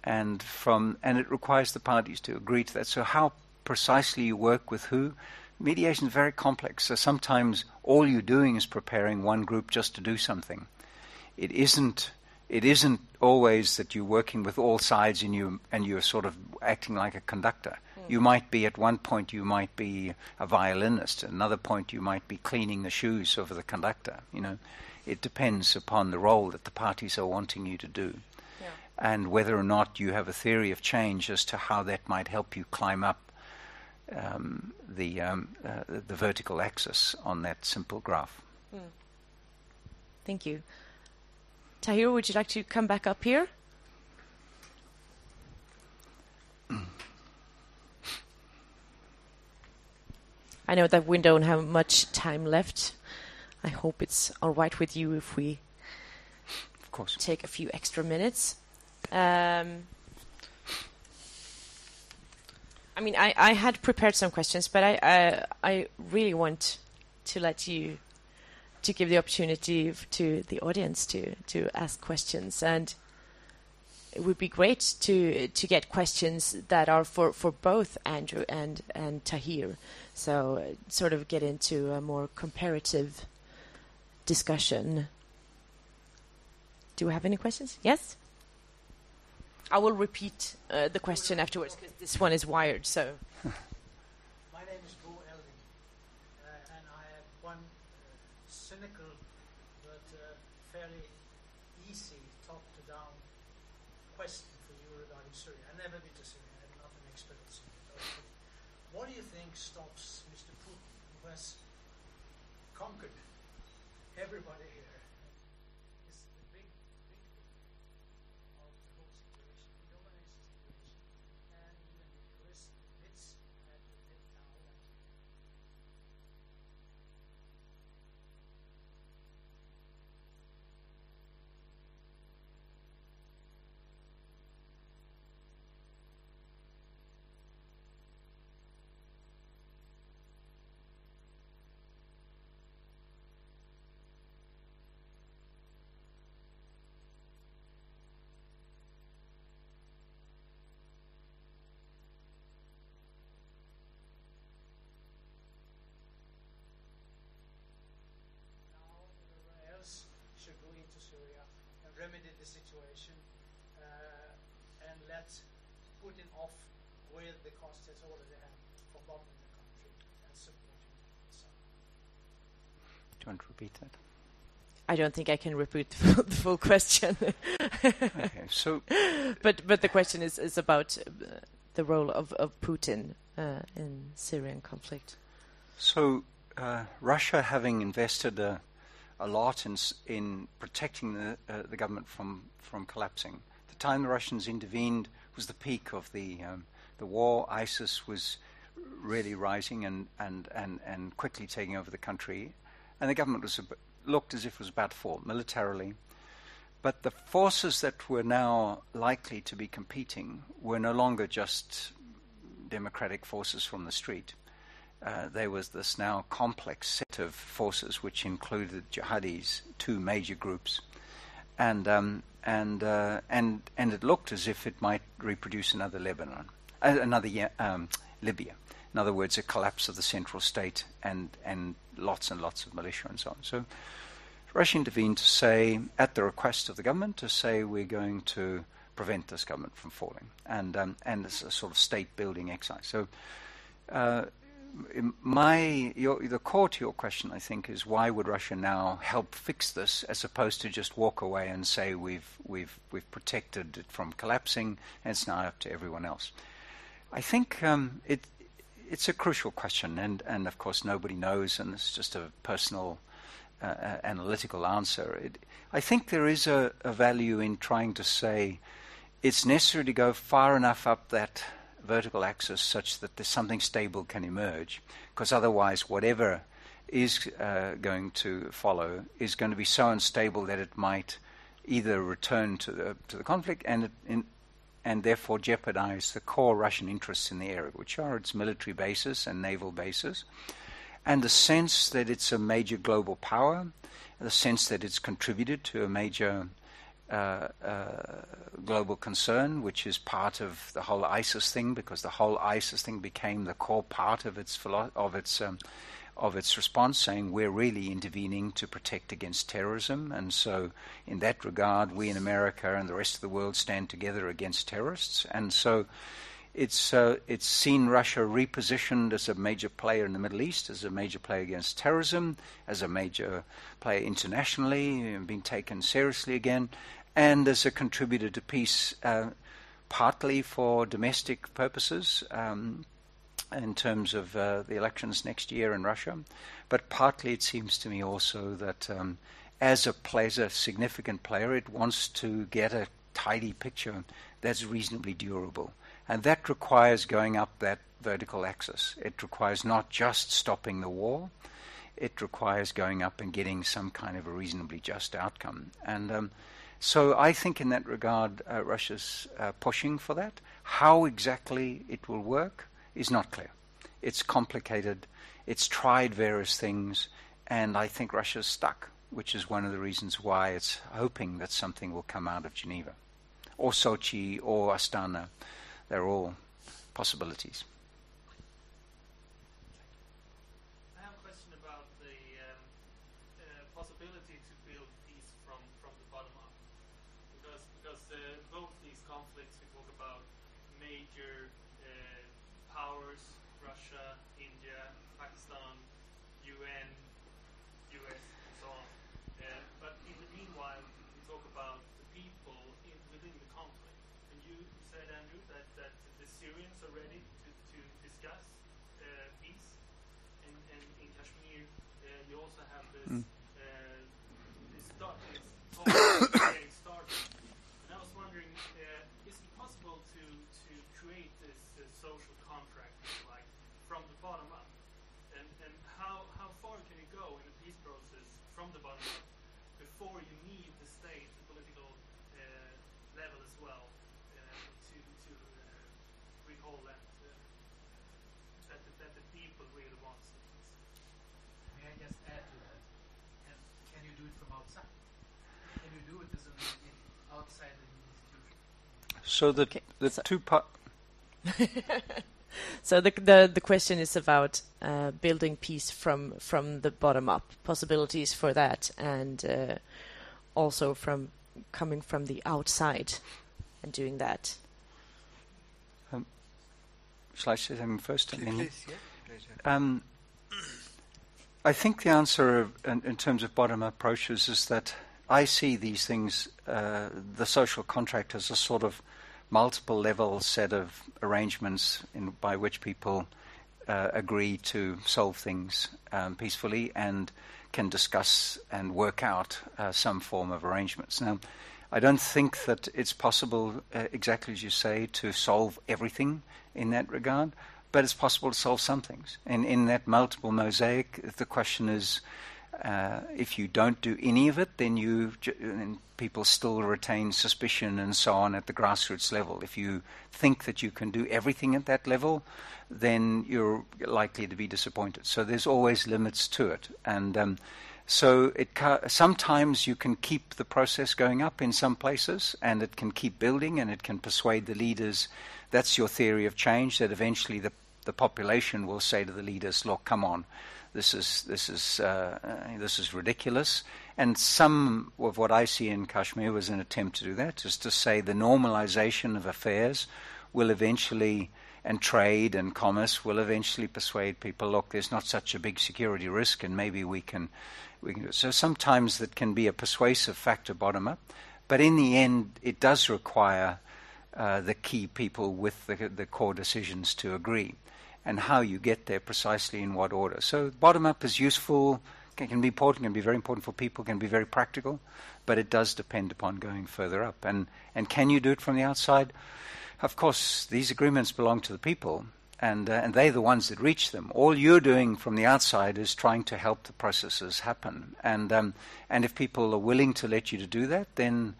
Speaker 3: And from and it requires the parties to agree to that. So how precisely you work with who mediation is very complex. So sometimes all you're doing is preparing one group just to do something. It isn't. It isn't always that you're working with all sides and you and you're sort of acting like a conductor. Mm. You might be at one point you might be a violinist, at another point you might be cleaning the shoes of the conductor. You know, it depends upon the role that the parties are wanting you to do, yeah. and whether or not you have a theory of change as to how that might help you climb up um, the, um, uh, the vertical axis on that simple graph. Mm.
Speaker 1: Thank you. Tahir, would you like to come back up here? I know that we don't have much time left. I hope it's all right with you if we
Speaker 3: of course.
Speaker 1: take a few extra minutes. Um, I mean, I, I had prepared some questions, but I, I, I really want to let you to give the opportunity to the audience to to ask questions, and it would be great to to get questions that are for, for both Andrew and and Tahir. So uh, sort of get into a more comparative discussion. Do we have any questions? Yes. I will repeat uh, the question afterwards because this one is wired. So.
Speaker 4: situation uh, and let Putin off with the cost he's already had for bombing the country and supporting Assad.
Speaker 3: Do you want to repeat that?
Speaker 1: I don't think I can repeat the full, the full question.
Speaker 3: okay, so
Speaker 1: but but the question is is about uh, the role of of Putin uh, in Syrian conflict.
Speaker 3: So uh, Russia, having invested a, a lot in in protecting the uh, the government from from collapsing, the time the Russians intervened was the peak of the um, the war. ISIS was really rising and, and, and, and quickly taking over the country, and the government was looked as if it was about to fall militarily. But the forces that were now likely to be competing were no longer just democratic forces from the street. Uh, there was this now complex set of forces which included jihadis, two major groups, and um, and uh, and and it looked as if it might reproduce another Lebanon, uh, another um, Libya. In other words, a collapse of the central state and and lots and lots of militia and so on. So Russia intervened to say, at the request of the government, to say we're going to prevent this government from falling, and um, and it's a sort of state building exercise. So. Uh, my your, the core to your question, I think, is why would Russia now help fix this, as opposed to just walk away and say we've we've we've protected it from collapsing, and it's now up to everyone else. I think um, it it's a crucial question, and and of course nobody knows, and it's just a personal uh, uh, analytical answer. It, I think there is a, a, value in trying to say it's necessary to go far enough up that vertical axis such that there's something stable can emerge, because otherwise, whatever is uh, going to follow is going to be so unstable that it might either return to the to the conflict and it, in, and therefore jeopardize the core Russian interests in the area, which are its military bases and naval bases, and the sense that it's a major global power, the sense that it's contributed to a major uh, uh, global concern, which is part of the whole ISIS thing, because the whole ISIS thing became the core part of its philo- of its um, of its response, saying we're really intervening to protect against terrorism. And so, in that regard, we in America and the rest of the world stand together against terrorists. And so, it's uh, it's seen Russia repositioned as a major player in the Middle East, as a major player against terrorism, as a major player internationally, and being taken seriously again, and as a contributor to peace, uh, partly for domestic purposes. Um, in terms of uh, the elections next year in Russia, but partly it seems to me also that um, as a player, a significant player, it wants to get a tidy picture that's reasonably durable. And that requires going up that vertical axis. It requires not just stopping the war, it requires going up and getting some kind of a reasonably just outcome. And um, so I think in that regard, uh, Russia's uh, pushing for that. How exactly it will work, is not clear. It's complicated. It's tried various things, and I think Russia's stuck, which is one of the reasons why it's hoping that something will come out of Geneva, or Sochi, or Astana. They're all possibilities.
Speaker 5: to, to create this, this social contract, like from the bottom up? And, and how, how far can you go in the peace process from the bottom up before you need the state, the political uh, level as well, uh, to, to uh, recall that, uh, that, the, that the people really want things?
Speaker 4: May I just add to that? Can you do it from outside? Can you do it as an outside
Speaker 3: so the okay. the so two part.
Speaker 1: so the, the the question is about uh, building peace from from the bottom up, possibilities for that, and uh, also from coming from the outside and doing that?
Speaker 3: Um, shall I say something first?
Speaker 2: Please,
Speaker 3: and then you?
Speaker 2: please, yeah, please, yeah.
Speaker 3: Um, I think the answer in, in terms of bottom approaches is that I see these things, uh, the social contract, as a sort of multiple level set of arrangements in, by which people uh, agree to solve things um, peacefully and can discuss and work out uh, some form of arrangements. Now, I don't think that it's possible, uh, exactly as you say, to solve everything in that regard but it's possible to solve some things. And in that multiple mosaic, the question is, uh, if you don't do any of it, then you and people still retain suspicion and so on at the grassroots level. If you think that you can do everything at that level, then you're likely to be disappointed. So there's always limits to it, and um, so it ca- sometimes you can keep the process going up in some places, and it can keep building, and it can persuade the leaders. That's your theory of change. That eventually the the population will say to the leaders, "Look, come on, this is this is uh, this is ridiculous." And some of what I see in Kashmir was an attempt to do that, just to say the normalization of affairs will eventually, and trade and commerce will eventually persuade people, look, there's not such a big security risk, and maybe we can, we can. So sometimes that can be a persuasive factor bottom up, but in the end, it does require uh, the key people with the, the core decisions to agree and how you get there precisely in what order. So bottom up is useful, can, can be important, can be very important for people, can be very practical, but it does depend upon going further up. And and can you do it from the outside? Of course, these agreements belong to the people, and uh, and they're the ones that reach them. All you're doing from the outside is trying to help the processes happen. And um, and if people are willing to let you to do that, then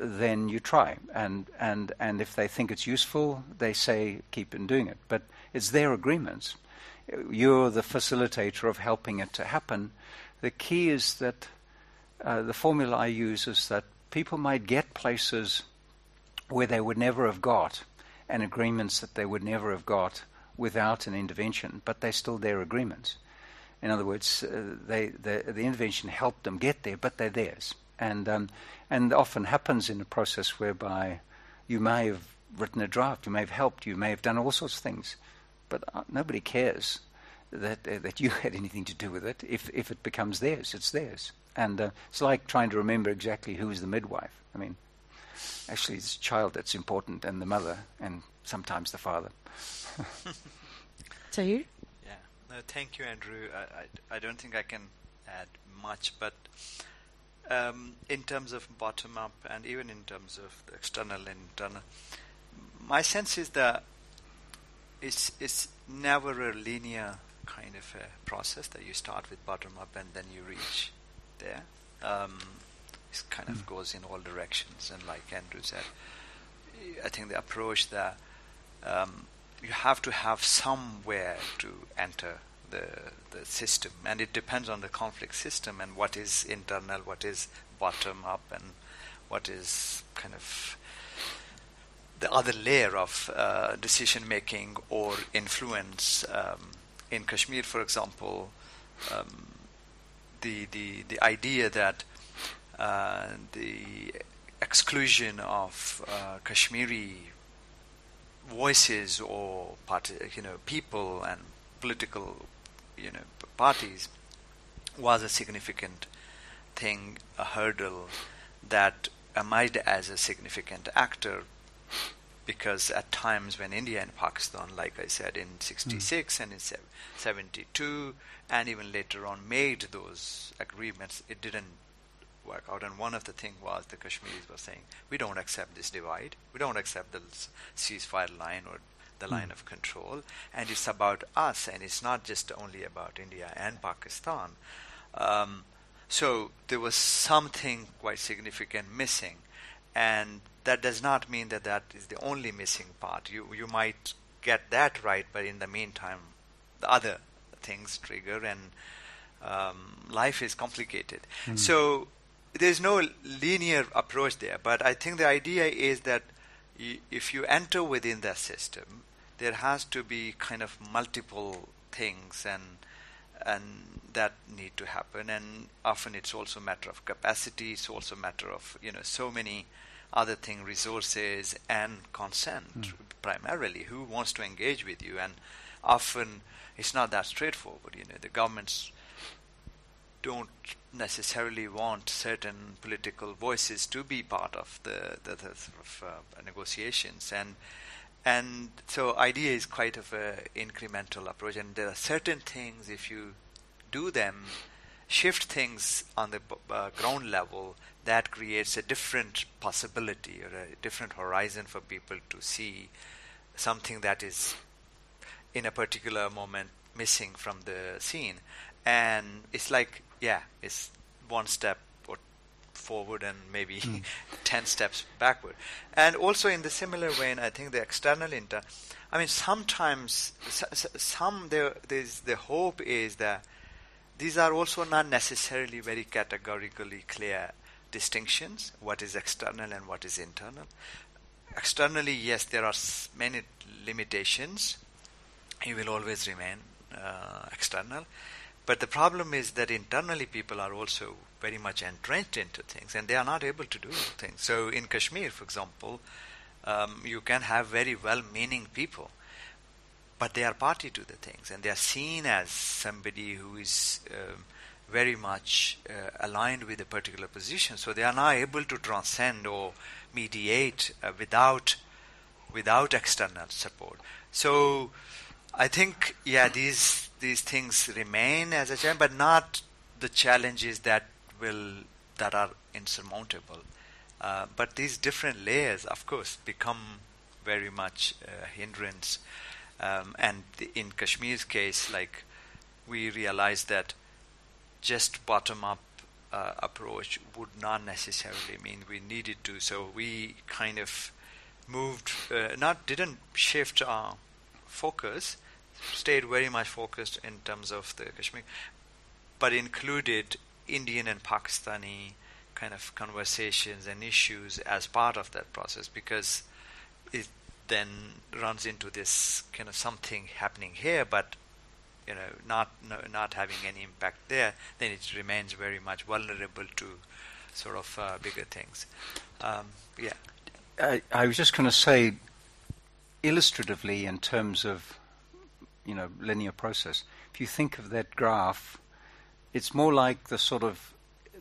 Speaker 3: then you try. And and and if they think it's useful, they say keep on doing it. But it's their agreements. You're the facilitator of helping it to happen. The key is that uh, the formula I use is that people might get places where they would never have got, and agreements that they would never have got without an intervention, but they're still their agreements. In other words, uh, they, the, the intervention helped them get there, but they're theirs. And, um, and often happens in a process whereby you may have written a draft, you may have helped, you may have done all sorts of things, but uh, nobody cares that uh, that you had anything to do with it. If if it becomes theirs, it's theirs. And uh, it's like trying to remember exactly who is the midwife. I mean, actually, it's the child that's important, and the mother, and sometimes the father.
Speaker 1: Tahir?
Speaker 2: Yeah. No, thank you, Andrew. I, I, I don't think I can add much, but um, in terms of bottom up and even in terms of the external and internal, my sense is that it's it's never a linear kind of a process that you start with bottom up and then you reach there. Um, it kind of goes in all directions, and like Andrew said, I think the approach that um, you have to have somewhere to enter the the system, and it depends on the conflict system and what is internal, what is bottom up, and what is kind of the other layer of uh, decision making or influence. Um, in Kashmir, for example, um, the, the, the idea that uh, the exclusion of uh, Kashmiri voices or you know people and political you know parties was a significant thing, a hurdle that emerged as a significant actor because at times when India and Pakistan, like I said, in 66 mm. and in 72, and even later on made those agreements, it didn't work out. And one of the things was the Kashmiris were saying, we don't accept this divide, we don't accept the ceasefire line or the mm. line of control, and it's about us, and it's not just only about India and Pakistan. Um, so there was something quite significant missing, and that does not mean that that is the only missing part. You you might get that right, but in the meantime, the other things trigger, and um, life is complicated. Mm. So there's no linear approach there. But I think the idea is that y- if you enter within that system, there has to be kind of multiple things and and that need to happen. And often it's also a matter of capacity. It's also a matter of you know so many other thing resources and consent
Speaker 3: Mm.
Speaker 2: primarily. Who wants to engage with you? And often it's not that straightforward. You know, the governments don't necessarily want certain political voices to be part of the, the, the sort of uh, negotiations and and so idea is quite of a incremental approach and there are certain things if you do them shift things on the uh, ground level that creates a different possibility or a different horizon for people to see something that is in a particular moment missing from the scene. And it's like yeah it's one step forward and maybe 10 steps backward. And also in the similar vein i think the external inter i mean sometimes s- s- some there there's the hope is that these are also not necessarily very categorically clear distinctions what is external and what is internal externally yes there are many limitations he will always remain uh, external. But the problem is that internally people are also very much entrenched into things and they are not able to do things. So in Kashmir, for example, um, you can have very well meaning people, but they are party to the things and they are seen as somebody who is um, very much uh, aligned with a particular position. So they are not able to transcend or mediate uh, without without external support. So I think yeah these these things remain as a challenge, but not the challenges that will that are insurmountable. Uh, but these different layers, of course, become very much a hindrance. Um, and in Kashmir's case, like we realized that just bottom up uh, approach would not necessarily mean we needed to. So we kind of moved, uh, not didn't shift our focus, stayed very much focused in terms of the Kashmir, but included Indian and Pakistani kind of conversations and issues as part of that process because it then runs into this kind of something happening here, but you know, not no, not having any impact there, then it remains very much vulnerable to sort of uh, bigger things. Um, yeah.
Speaker 3: I, I was just going to say, illustratively, in terms of you know linear process, if you think of that graph, it's more like the sort of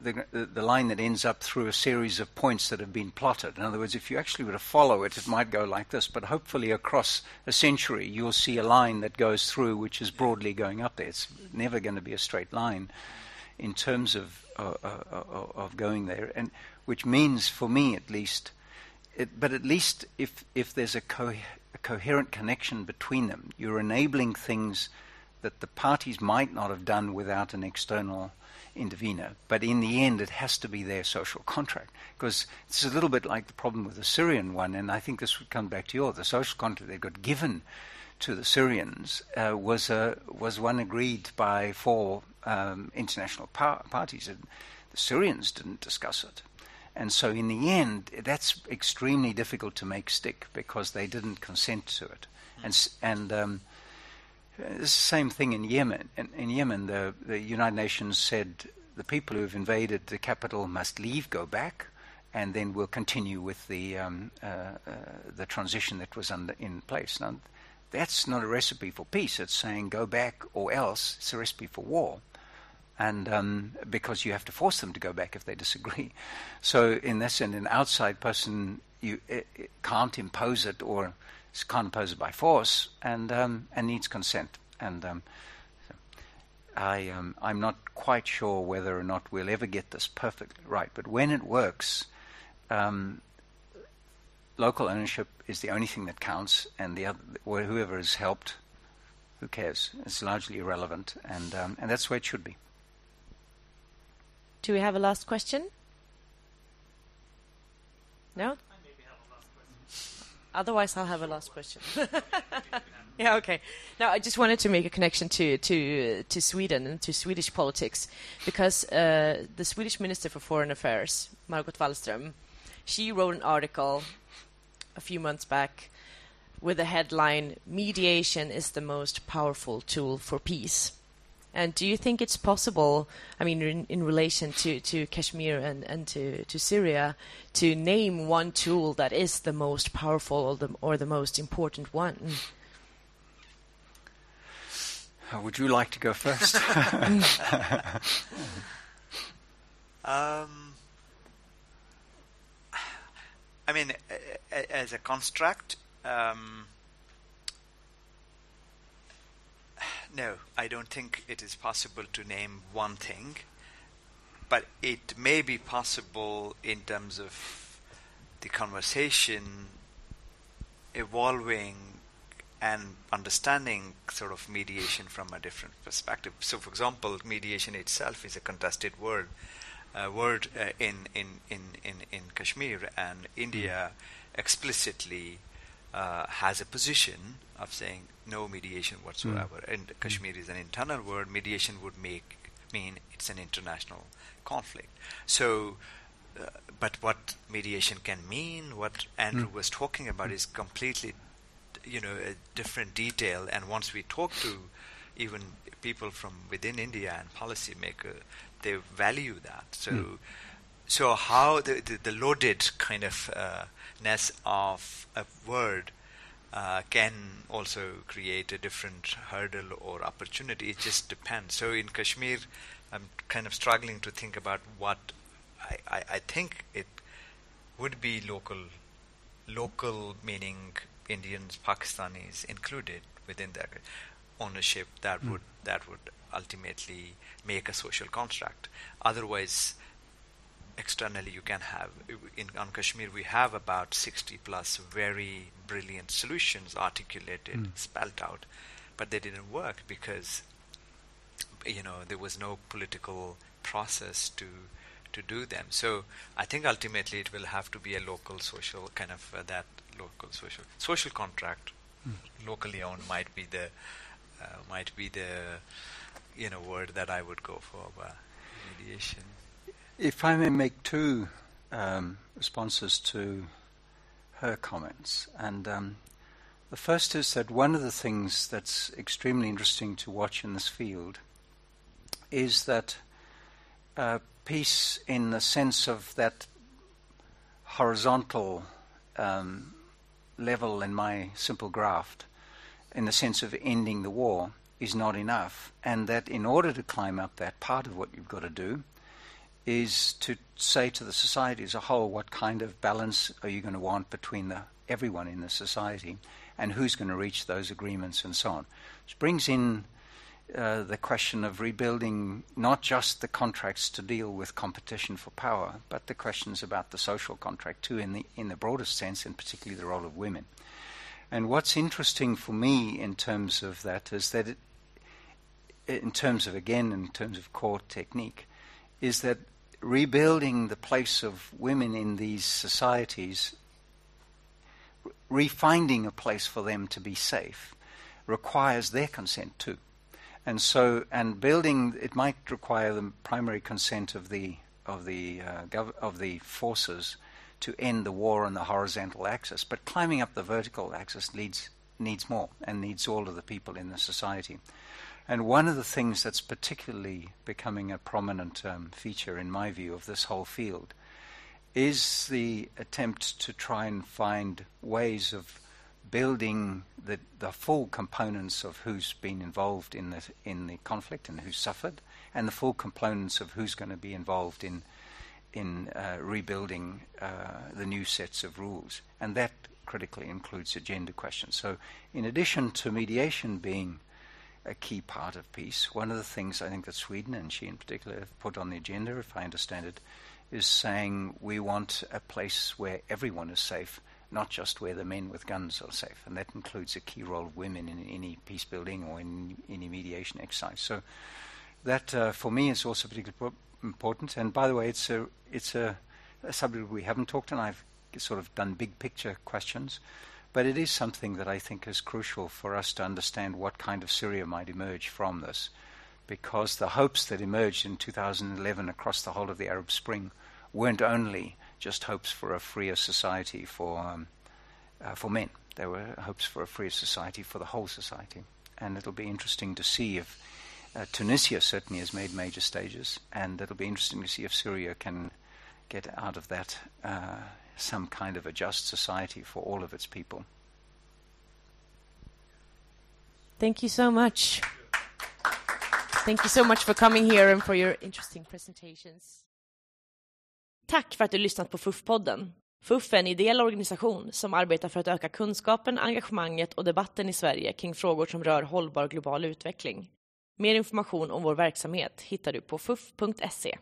Speaker 3: the, the, line that ends up through a series of points that have been plotted. In other words, if you actually were to follow it, it might go like this, but hopefully across a century, you'll see a line that goes through which is broadly going up there. It's never going to be a straight line in terms of uh, uh, of going there, and which means, for me at least, it, but at least if if there's a, co- a coherent connection between them, you're enabling things that the parties might not have done without an external intervener. But in the end, it has to be their social contract because it's a little bit like the problem with the Syrian one, and I think this would come back to yours. The social contract that got given to the Syrians uh, was a, was one agreed by four um, international par- parties, and the Syrians didn't discuss it. And so, in the end, that's extremely difficult to make stick because they didn't consent to it. And and um, it's the same thing in Yemen. In, in Yemen, the, the United Nations said the people who have invaded the capital must leave, go back, and then we'll continue with the um, uh, uh, the transition that was under, in place. Now, that's not a recipe for peace. It's saying go back or else. It's a recipe for war. And um, because you have to force them to go back if they disagree. So, in that sense, an outside person you it, it can't impose it or can't impose it by force and um, and needs consent. And um, so I um, I'm not quite sure whether or not we'll ever get this perfectly right. But when it works, um, local ownership is the only thing that counts, and the other, whoever has helped, who cares? It's largely irrelevant, and um, and that's where it should be.
Speaker 1: Do we have a last question? No?
Speaker 4: I maybe have a last question.
Speaker 1: Otherwise, I'll have a last question. yeah, okay. Now, I just wanted to make a connection to to to Sweden and to Swedish politics because uh, the Swedish Minister for Foreign Affairs, Margot Wallström, she wrote an article a few months back with the headline "Mediation is the most powerful tool for peace." And do you think it's possible, I mean, in, in relation to, to Kashmir and, and to, to Syria, to name one tool that is the most powerful or the, or the most important one?
Speaker 3: Uh, would you like to go first?
Speaker 2: um, I mean, as a construct, um, no, I don't think it is possible to name one thing, but it may be possible in terms of the conversation evolving and understanding sort of mediation from a different perspective. So, for example, mediation itself is a contested word. Uh, word uh, in, in, in, in, in Kashmir and India explicitly uh, has a position of saying no mediation whatsoever. Mm. And Kashmir is an internal word. Mediation would make mean it's an international conflict. So, uh, but what mediation can mean, what Andrew mm. was talking about, is completely, you know, a different detail. And once we talk to even people from within India and policymakers, they value that. So, mm. so how the, the, the loaded kind of uh, ness of a word uh, can also create a different hurdle or opportunity. It just depends. So in Kashmir, I'm kind of struggling to think about what I, I, I think it would be local, local meaning Indians, Pakistanis included within that ownership that mm. would that would ultimately make a social construct. Otherwise, externally you can have in on Kashmir we have about 60 plus very brilliant solutions articulated mm. spelled out but they didn't work because you know there was no political process to to do them so i think ultimately it will have to be a local social kind of uh, that local social social contract mm. locally owned might be the uh, might be the you know word that i would go for uh, mediation
Speaker 3: if I may make two um, responses to her comments, and um, the first is that one of the things that's extremely interesting to watch in this field is that uh, peace, in the sense of that horizontal um, level in my simple graft, in the sense of ending the war, is not enough, and that in order to climb up that, part of what you've got to do is to say to the society as a whole what kind of balance are you going to want between the, everyone in the society and who's going to reach those agreements and so on. Which brings in uh, the question of rebuilding not just the contracts to deal with competition for power, but the questions about the social contract too, in the in the broadest sense, and particularly the role of women. And what's interesting for me in terms of that is that, it, in terms of again, in terms of core technique, is that rebuilding the place of women in these societies, refinding a place for them to be safe, requires their consent too. And so, and building it might require the primary consent of the of the uh, gov- of the forces to end the war on the horizontal axis, but climbing up the vertical axis needs needs more and needs all of the people in the society. And one of the things that's particularly becoming a prominent um, feature, in my view, of this whole field is the attempt to try and find ways of building the, the full components of who's been involved in the, in the conflict and who suffered, and the full components of who's going to be involved in, in uh, rebuilding uh, the new sets of rules. And that critically includes a gender question. So, in addition to mediation being a key part of peace. One of the things I think that Sweden and she in particular have put on the agenda, if I understand it, is saying we want a place where everyone is safe, not just where the men with guns are safe. And that includes a key role of women in any peace building or in any mediation exercise. So that, uh, for me, is also particularly important. And by the way, it's a it's a, a subject we haven't talked on. I've sort of done big picture questions. But it is something that I think is crucial for us to understand what kind of Syria might emerge from this. Because the hopes that emerged in 2011 across the whole of the Arab Spring weren't only just hopes for a freer society for, um, uh, for men, there were hopes for a freer society for the whole society. And it'll be interesting to see if Uh, Tunisia certainly has made major stages, and it'll be interesting to see if Syria can get out of that uh, some kind of a just society for all of its people.
Speaker 1: Thank you so much. Thank you so much for coming here and for your interesting presentations. Tack för att du lyssnat på FUF-podden. FUF är en ideell organisation som arbetar för att öka kunskapen, engagemanget och debatten i Sverige kring frågor som rör hållbar global utveckling. Mer information om vår verksamhet hittar du på fuf.se.